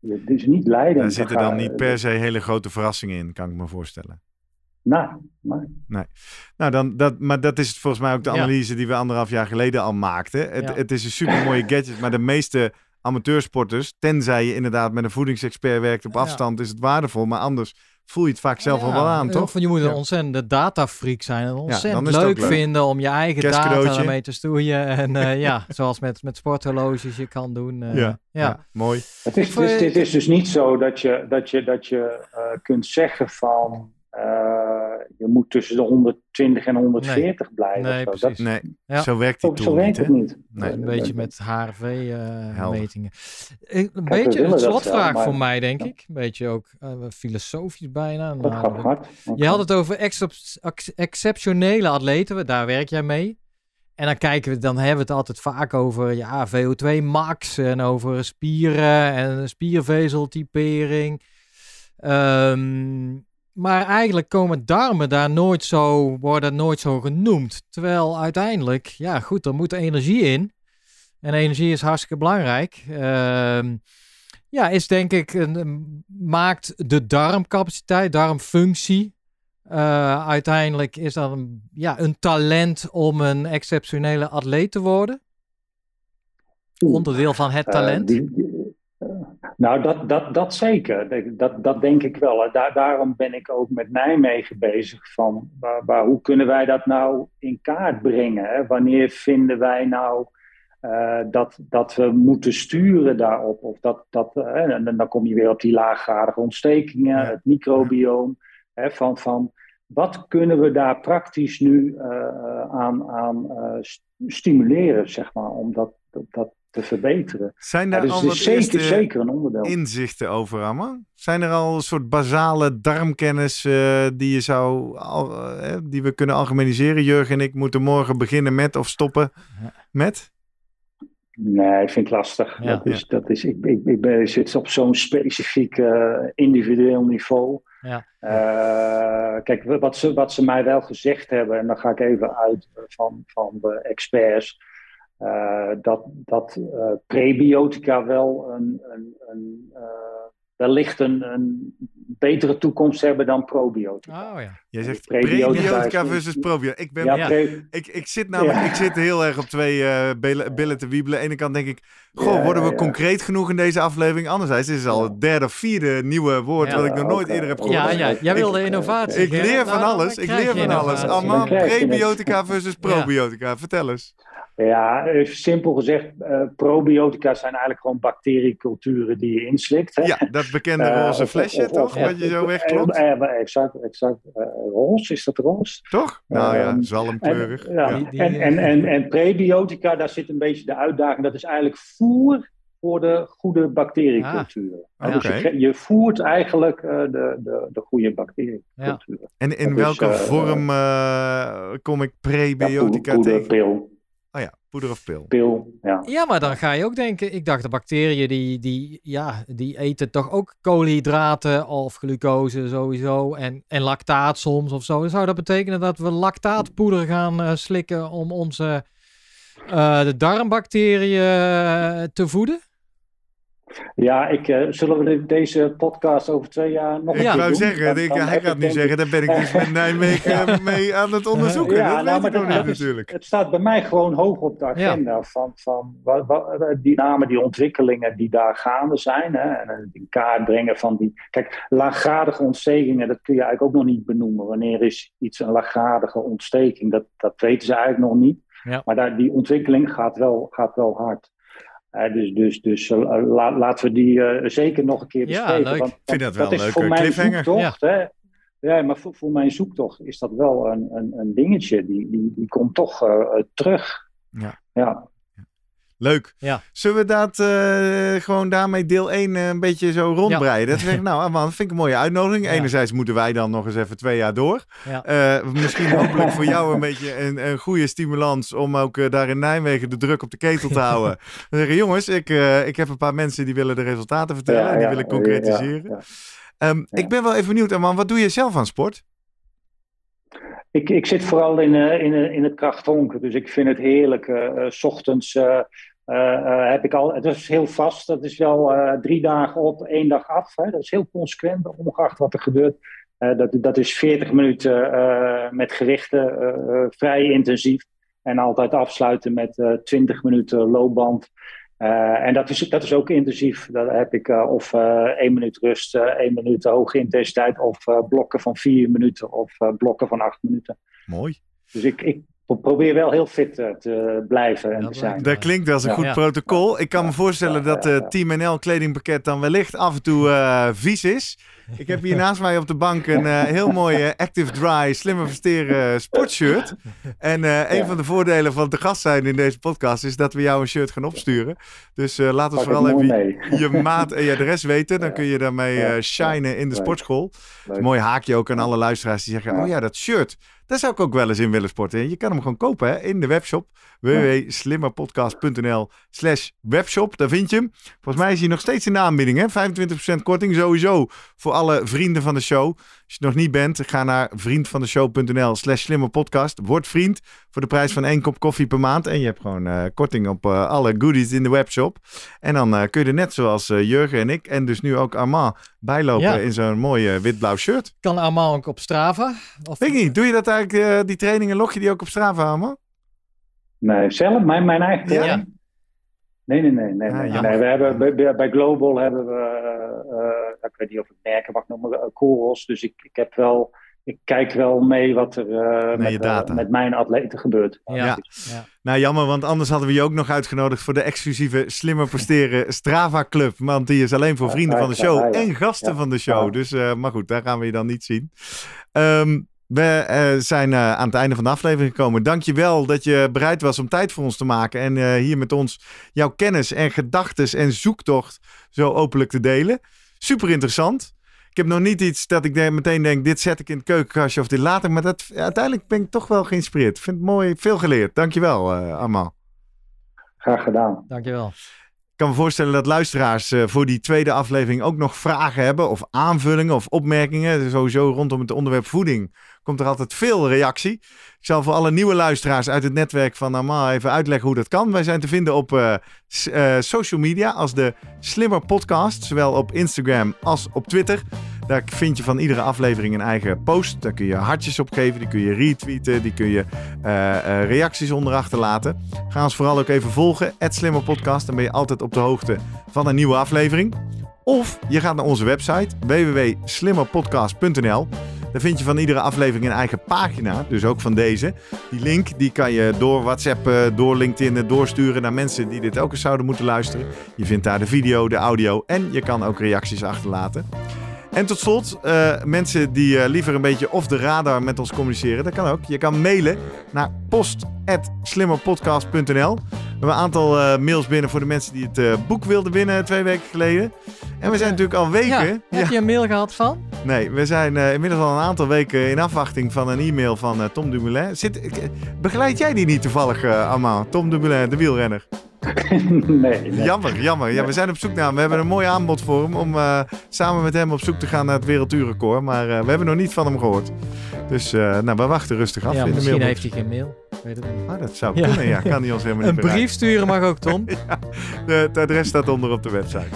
Het is niet leidend. Daar zitten dan niet per se hele grote verrassingen in, kan ik me voorstellen. Nee, nee. nee. Nou, dan, dat, maar dat is volgens mij ook de analyse die we anderhalf jaar geleden al maakten. Het, het is een super mooie (laughs) gadget, maar de meeste amateursporters, tenzij je inderdaad met een voedingsexpert werkt op afstand, is het waardevol. Maar anders voel je het vaak zelf al wel aan, toch? je moet een ontzettende datafreak zijn. En ontzettend leuk, vinden om je eigen data ermee te stoeien. (laughs) En uh, ja, zoals met, met sporthorloges je kan doen. Uh, ja. mooi. Het is, het, is, is, dus niet zo dat je, dat je, dat je uh, kunt zeggen van je moet tussen de 120 en 140 blijven. Nee, zo. Dat, nee. Ja. zo werkt die het niet. Nee. Een beetje met HRV-metingen. Uh, een beetje een slotvraag maar... voor mij, denk ik. Een beetje ook uh, filosofisch bijna. Dat gaat hard. Je had het over ex exceptionele atleten, daar werk jij mee. En dan kijken we, dan hebben we het altijd vaak over ja, VO2 max en over spieren en spiervezeltypering. Um, maar eigenlijk komen darmen daar nooit zo, worden nooit zo genoemd. Terwijl uiteindelijk, ja goed, er moet energie in. En energie is hartstikke belangrijk. Uh, ja, is denk ik, een, maakt de darmcapaciteit, darmfunctie. Uh, uiteindelijk is dat een, ja, een talent om een exceptionele atleet te worden. Onderdeel van het talent. Uh, die, nou, dat, dat, dat zeker. Dat, dat denk ik wel. Daar, daarom ben ik ook met Nijmegen bezig van waar, waar, hoe kunnen wij dat nou in kaart brengen? Hè? Wanneer vinden wij nou uh, dat, dat we moeten sturen daarop? Of dat, dat, uh, en dan kom je weer op die laaggradige ontstekingen, het microbioom. Hè, van, van wat kunnen we daar praktisch nu uh, aan, aan stimuleren, zeg maar, om dat, dat, te verbeteren. Zijn daar dus al wat zeker, zeker een onderdeel. inzichten over, Amma? Zijn er al een soort basale darmkennis uh, die, je zou, al, uh, die we kunnen algemeniseren? Jurgen en ik moeten morgen beginnen met of stoppen met? Nee, ik vind het lastig. Ja, dat is, ja. dat is, ik, ik, ik ben, zit op zo'n specifiek uh, individueel niveau. Ja. Uh, kijk, wat ze, wat ze mij wel gezegd hebben, en dan ga ik even uit van, van de experts. Uh, dat dat uh, prebiotica wel een, een, een uh, wellicht een, een betere toekomst hebben dan probiotica. Oh ja. Jij zegt prebiotica, prebiotica versus probiotica. Ik, ben, ja, ja. ik, ik zit namelijk ik zit heel erg op twee billen te wiebelen. Aan de ene kant denk ik, goh, worden we concreet genoeg in deze aflevering? Anderzijds is het al het derde of vierde nieuwe woord wat ik nog nooit eerder heb gehoord. Ja, ja. jij wilde innovatie. Ik leer van nou, alles. Ik leer van alles. Allemaal prebiotica versus probiotica. Vertel eens. Ja, even simpel gezegd, uh, probiotica zijn eigenlijk gewoon bacterieculturen die je inslikt. Hè? Ja, dat bekende uh, roze flesje of, toch, of, wat je zo wegklopt? Uh, exact, exact. Roze, is dat roze? Toch? Nou ja, zalmkleurig. En, ja, ja. En, en, en, en prebiotica, daar zit een beetje de uitdaging. Dat is eigenlijk voer voor de goede bacterieculturen. Ah, okay. Dus je, je, voert eigenlijk de, de, de goede bacterieculturen. Ja. En in welke vorm kom ik prebiotica ja, tegen? Pil. Ja, poeder of pil. Pil, ja. Ja, maar dan ga je ook denken, ik dacht de bacteriën die, die, ja, die eten toch ook koolhydraten of glucose sowieso en, en lactaat soms of zo. Zou dat betekenen dat we lactaatpoeder gaan uh, slikken om onze uh, de darmbacteriën te voeden? Ja, ik, uh, zullen we deze podcast over twee jaar nog Ik ja. wou zeggen, dan, ik, dan hij gaat nu zeggen, daar ben ik dus (laughs) met Nijmegen mee aan het onderzoeken. Ja, dat nou, weet ik niet natuurlijk. Het staat bij mij gewoon hoog op de agenda ja. van, van wat, wat, die name die ontwikkelingen die daar gaande zijn. Hè, en in kaart brengen van die... Kijk, laaggradige ontstekingen, dat kun je eigenlijk ook nog niet benoemen. Wanneer is iets een laaggradige ontsteking? Dat, dat weten ze eigenlijk nog niet. Ja. Maar daar, die ontwikkeling gaat wel, gaat wel hard. Uh, dus dus, dus uh, la, laten we die uh, zeker nog een keer bespreken. Ja, leuk. Want, ik vind dat wel dat een is voor mijn cliffhanger. Zoektocht, ja. Hè? ja, maar voor, voor, mijn zoektocht is dat wel een, een, een dingetje. Die, die, die komt toch terug. Ja. ja. Leuk. Ja. Zullen we dat eh, gewoon daarmee deel 1 een beetje zo rondbreiden? Dat zeggen, nou man, vind ik een mooie uitnodiging. Ja. Enerzijds moeten wij dan nog eens even twee jaar door. Ja. Eh, misschien (laughs) hopelijk voor jou een beetje een, een goede stimulans om ook eh, daar in Nijmegen de druk op de ketel te (laughs) houden. Dan zeggen, jongens, ik, eh, ik heb een paar mensen die willen de resultaten vertellen. En die willen concretiseren. Ehm. Ik ben wel even benieuwd, man, wat doe je zelf aan sport? Ik, ik zit vooral in, eh, in, eh, in het krachthonken, dus ik vind het heerlijk. eh, s ochtends heb ik al, het is heel vast, dat is wel drie dagen op, één dag af. Hè? Dat is heel consequent, ongeacht wat er gebeurt. Dat, dat is 40 minuten met gerichten, eh, vrij intensief. En altijd afsluiten met eh 20 minuten loopband. Eh, en dat is, dat is ook intensief. Dan heb ik eh, of eh één minuut rust, eh één minuut hoge intensiteit, of eh, blokken van vier minuten of eh, blokken van acht minuten. Mooi. Dus ik, ik pro- probeer wel heel fit te blijven en Dat te zijn. Dat klinkt als een Ja. goed Ja. protocol. Ik kan me Ja. voorstellen Ja, dat het. Team NL kledingpakket dan wellicht af en toe eh, vies is. Ik heb hier naast mij op de bank een eh, heel mooi eh, Active Dry, slimmer versteren sportshirt. En eh, een Ja. van de voordelen van te gast zijn in deze podcast is dat we jou een shirt gaan opsturen. Dus laat ons Pak vooral even mee. je maat en je adres weten. Dan kun je daarmee shinen in de sportschool. Leuk. Mooi haakje ook aan alle luisteraars die zeggen. Oh ja, dat shirt. Daar zou ik ook wel eens in willen sporten. En Je kan hem gewoon kopen hè, in de webshop. www.slimmerpodcast.nl slash webshop. Daar vind je hem. Volgens mij is hij nog steeds in de aanbieding. Hè? 25% korting sowieso voor alle vrienden van de show. Als je het nog niet bent, ga naar vriendvandeshow.nl slash slimmerpodcast. Word vriend voor de prijs van één kop koffie per maand. En je hebt gewoon eh, korting op eh, alle goodies in de webshop. En dan eh, kun je er net zoals eh, Jurgen en ik en dus nu ook Armand bijlopen Ja. in zo'n mooi eh, wit-blauw shirt. Kan allemaal ook op Strava. Of, Weet ik niet. Doe je dat eigenlijk, eh, die trainingen, log je die ook op Strava aan, man? Nee, zelf, mijn, mijn eigen Ja? Nee, nee, nee. nee, Ah, nee. we hebben, bij- bij, Global hebben we, eh, eh, ik weet niet of ik merken mag noemen, uh, Coros. Dus ik, ik heb wel, ik kijk wel mee wat er eh, met, eh, met mijn atleten gebeurt. Ja. Ja. Ja. Nou, jammer, want anders hadden we je ook nog uitgenodigd voor de exclusieve Slimmer Presteren (laughs) Strava Club. Want die is alleen voor Ja, vrienden van de show en gasten van de show. Dus, eh, maar goed, daar gaan we je dan niet zien. Ehm, we eh, zijn eh, aan het einde van de aflevering gekomen. Dank je wel dat je bereid was om tijd voor ons te maken. En eh, hier met ons jouw kennis en gedachten en zoektocht zo openlijk te delen. Super interessant. Ik heb nog niet iets dat ik de- meteen denk, dit zet ik in het keukenkastje of dit later. Maar dat, uiteindelijk ben ik toch wel geïnspireerd. Ik vind het mooi, veel geleerd. Dankjewel, eh Armand. Graag gedaan. Dankjewel. Ik kan me voorstellen dat luisteraars eh, voor die tweede aflevering ook nog vragen hebben. Of aanvullingen of opmerkingen. Sowieso rondom het onderwerp voeding komt er altijd veel reactie. Ik zal voor alle nieuwe luisteraars uit het netwerk van Armand even uitleggen hoe dat kan. Wij zijn te vinden op eh, eh, social media als de Slimmer Podcast. Zowel op Instagram als op Twitter. Daar vind je van iedere aflevering een eigen post. Daar kun je hartjes op geven, die kun je retweeten, die kun je eh, reacties onder achterlaten. Ga ons vooral ook even volgen, het Slimmer Podcast. Dan ben je altijd op de hoogte van een nieuwe aflevering. Of je gaat naar onze website www.slimmerpodcast.nl. Daar vind je van iedere aflevering een eigen pagina, dus ook van deze. Die link die kan je door WhatsApp, eh, door LinkedIn eh, doorsturen naar mensen die dit ook eens zouden moeten luisteren. Je vindt daar de video, de audio en je kan ook reacties achterlaten. En tot slot, eh, mensen die liever een beetje off de radar met ons communiceren, dat kan ook. Je kan mailen naar post.slimmerpodcast.nl. We hebben een aantal mails binnen voor de mensen die het boek wilden winnen twee weken geleden. En we zijn natuurlijk al weken... Ja, heb je een mail gehad van? Nee, we zijn eh, inmiddels al een aantal weken in afwachting van een e-mail van eh, Tom Dumoulin. Zit, eh, begeleid jij die niet toevallig, uh, Armand? Tom Dumoulin, de wielrenner. (laughs) nee, nee. Jammer, jammer. Ja, we zijn op zoek naar hem. We hebben een mooi aanbod voor hem om eh, samen met hem op zoek te gaan naar het werelduurrecord. Maar eh, we hebben nog niet van hem gehoord. Dus eh, nou, we wachten rustig af ja, in de misschien heeft hij geen mail. Ah, dat zou Ja. kunnen, ja. Kan hij ons helemaal niet Een brief sturen mag ook, Tom. (laughs) De, het adres staat onder op de website.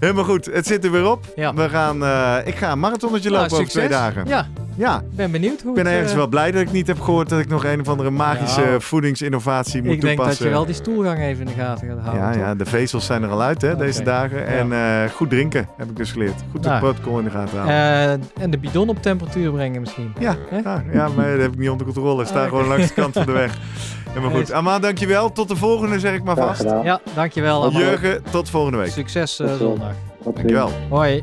Helemaal goed. Het zit er weer op. Ja. We gaan, eh, ik ga een marathonnetje Nou, lopen over twee dagen. Ja, Ja, ik ben benieuwd hoe ik ben het, ergens eh, wel blij dat ik niet heb gehoord dat ik nog een of andere magische Nou, voedingsinnovatie moet Ik denk dat toepassen. je wel die stoelgang even in de gaten gaat houden. Ja, toch? ja, de vezels zijn er al uit hè, deze dagen. En eh, goed drinken, heb ik dus geleerd. Goed het Nou. protocol in de gaten houden. Eh, en de bidon op temperatuur brengen misschien. ja, hè? ja, ja, maar dat heb ik niet onder controle. Ik sta Ah, gewoon langs de kant van de weg. (laughs) Helemaal goed. Amaan, dankjewel. Tot de volgende, zeg ik maar vast. Ja, dankjewel allemaal. Jurgen, tot volgende week. Succes eh, ziens. zondag. Dankjewel. Hoi.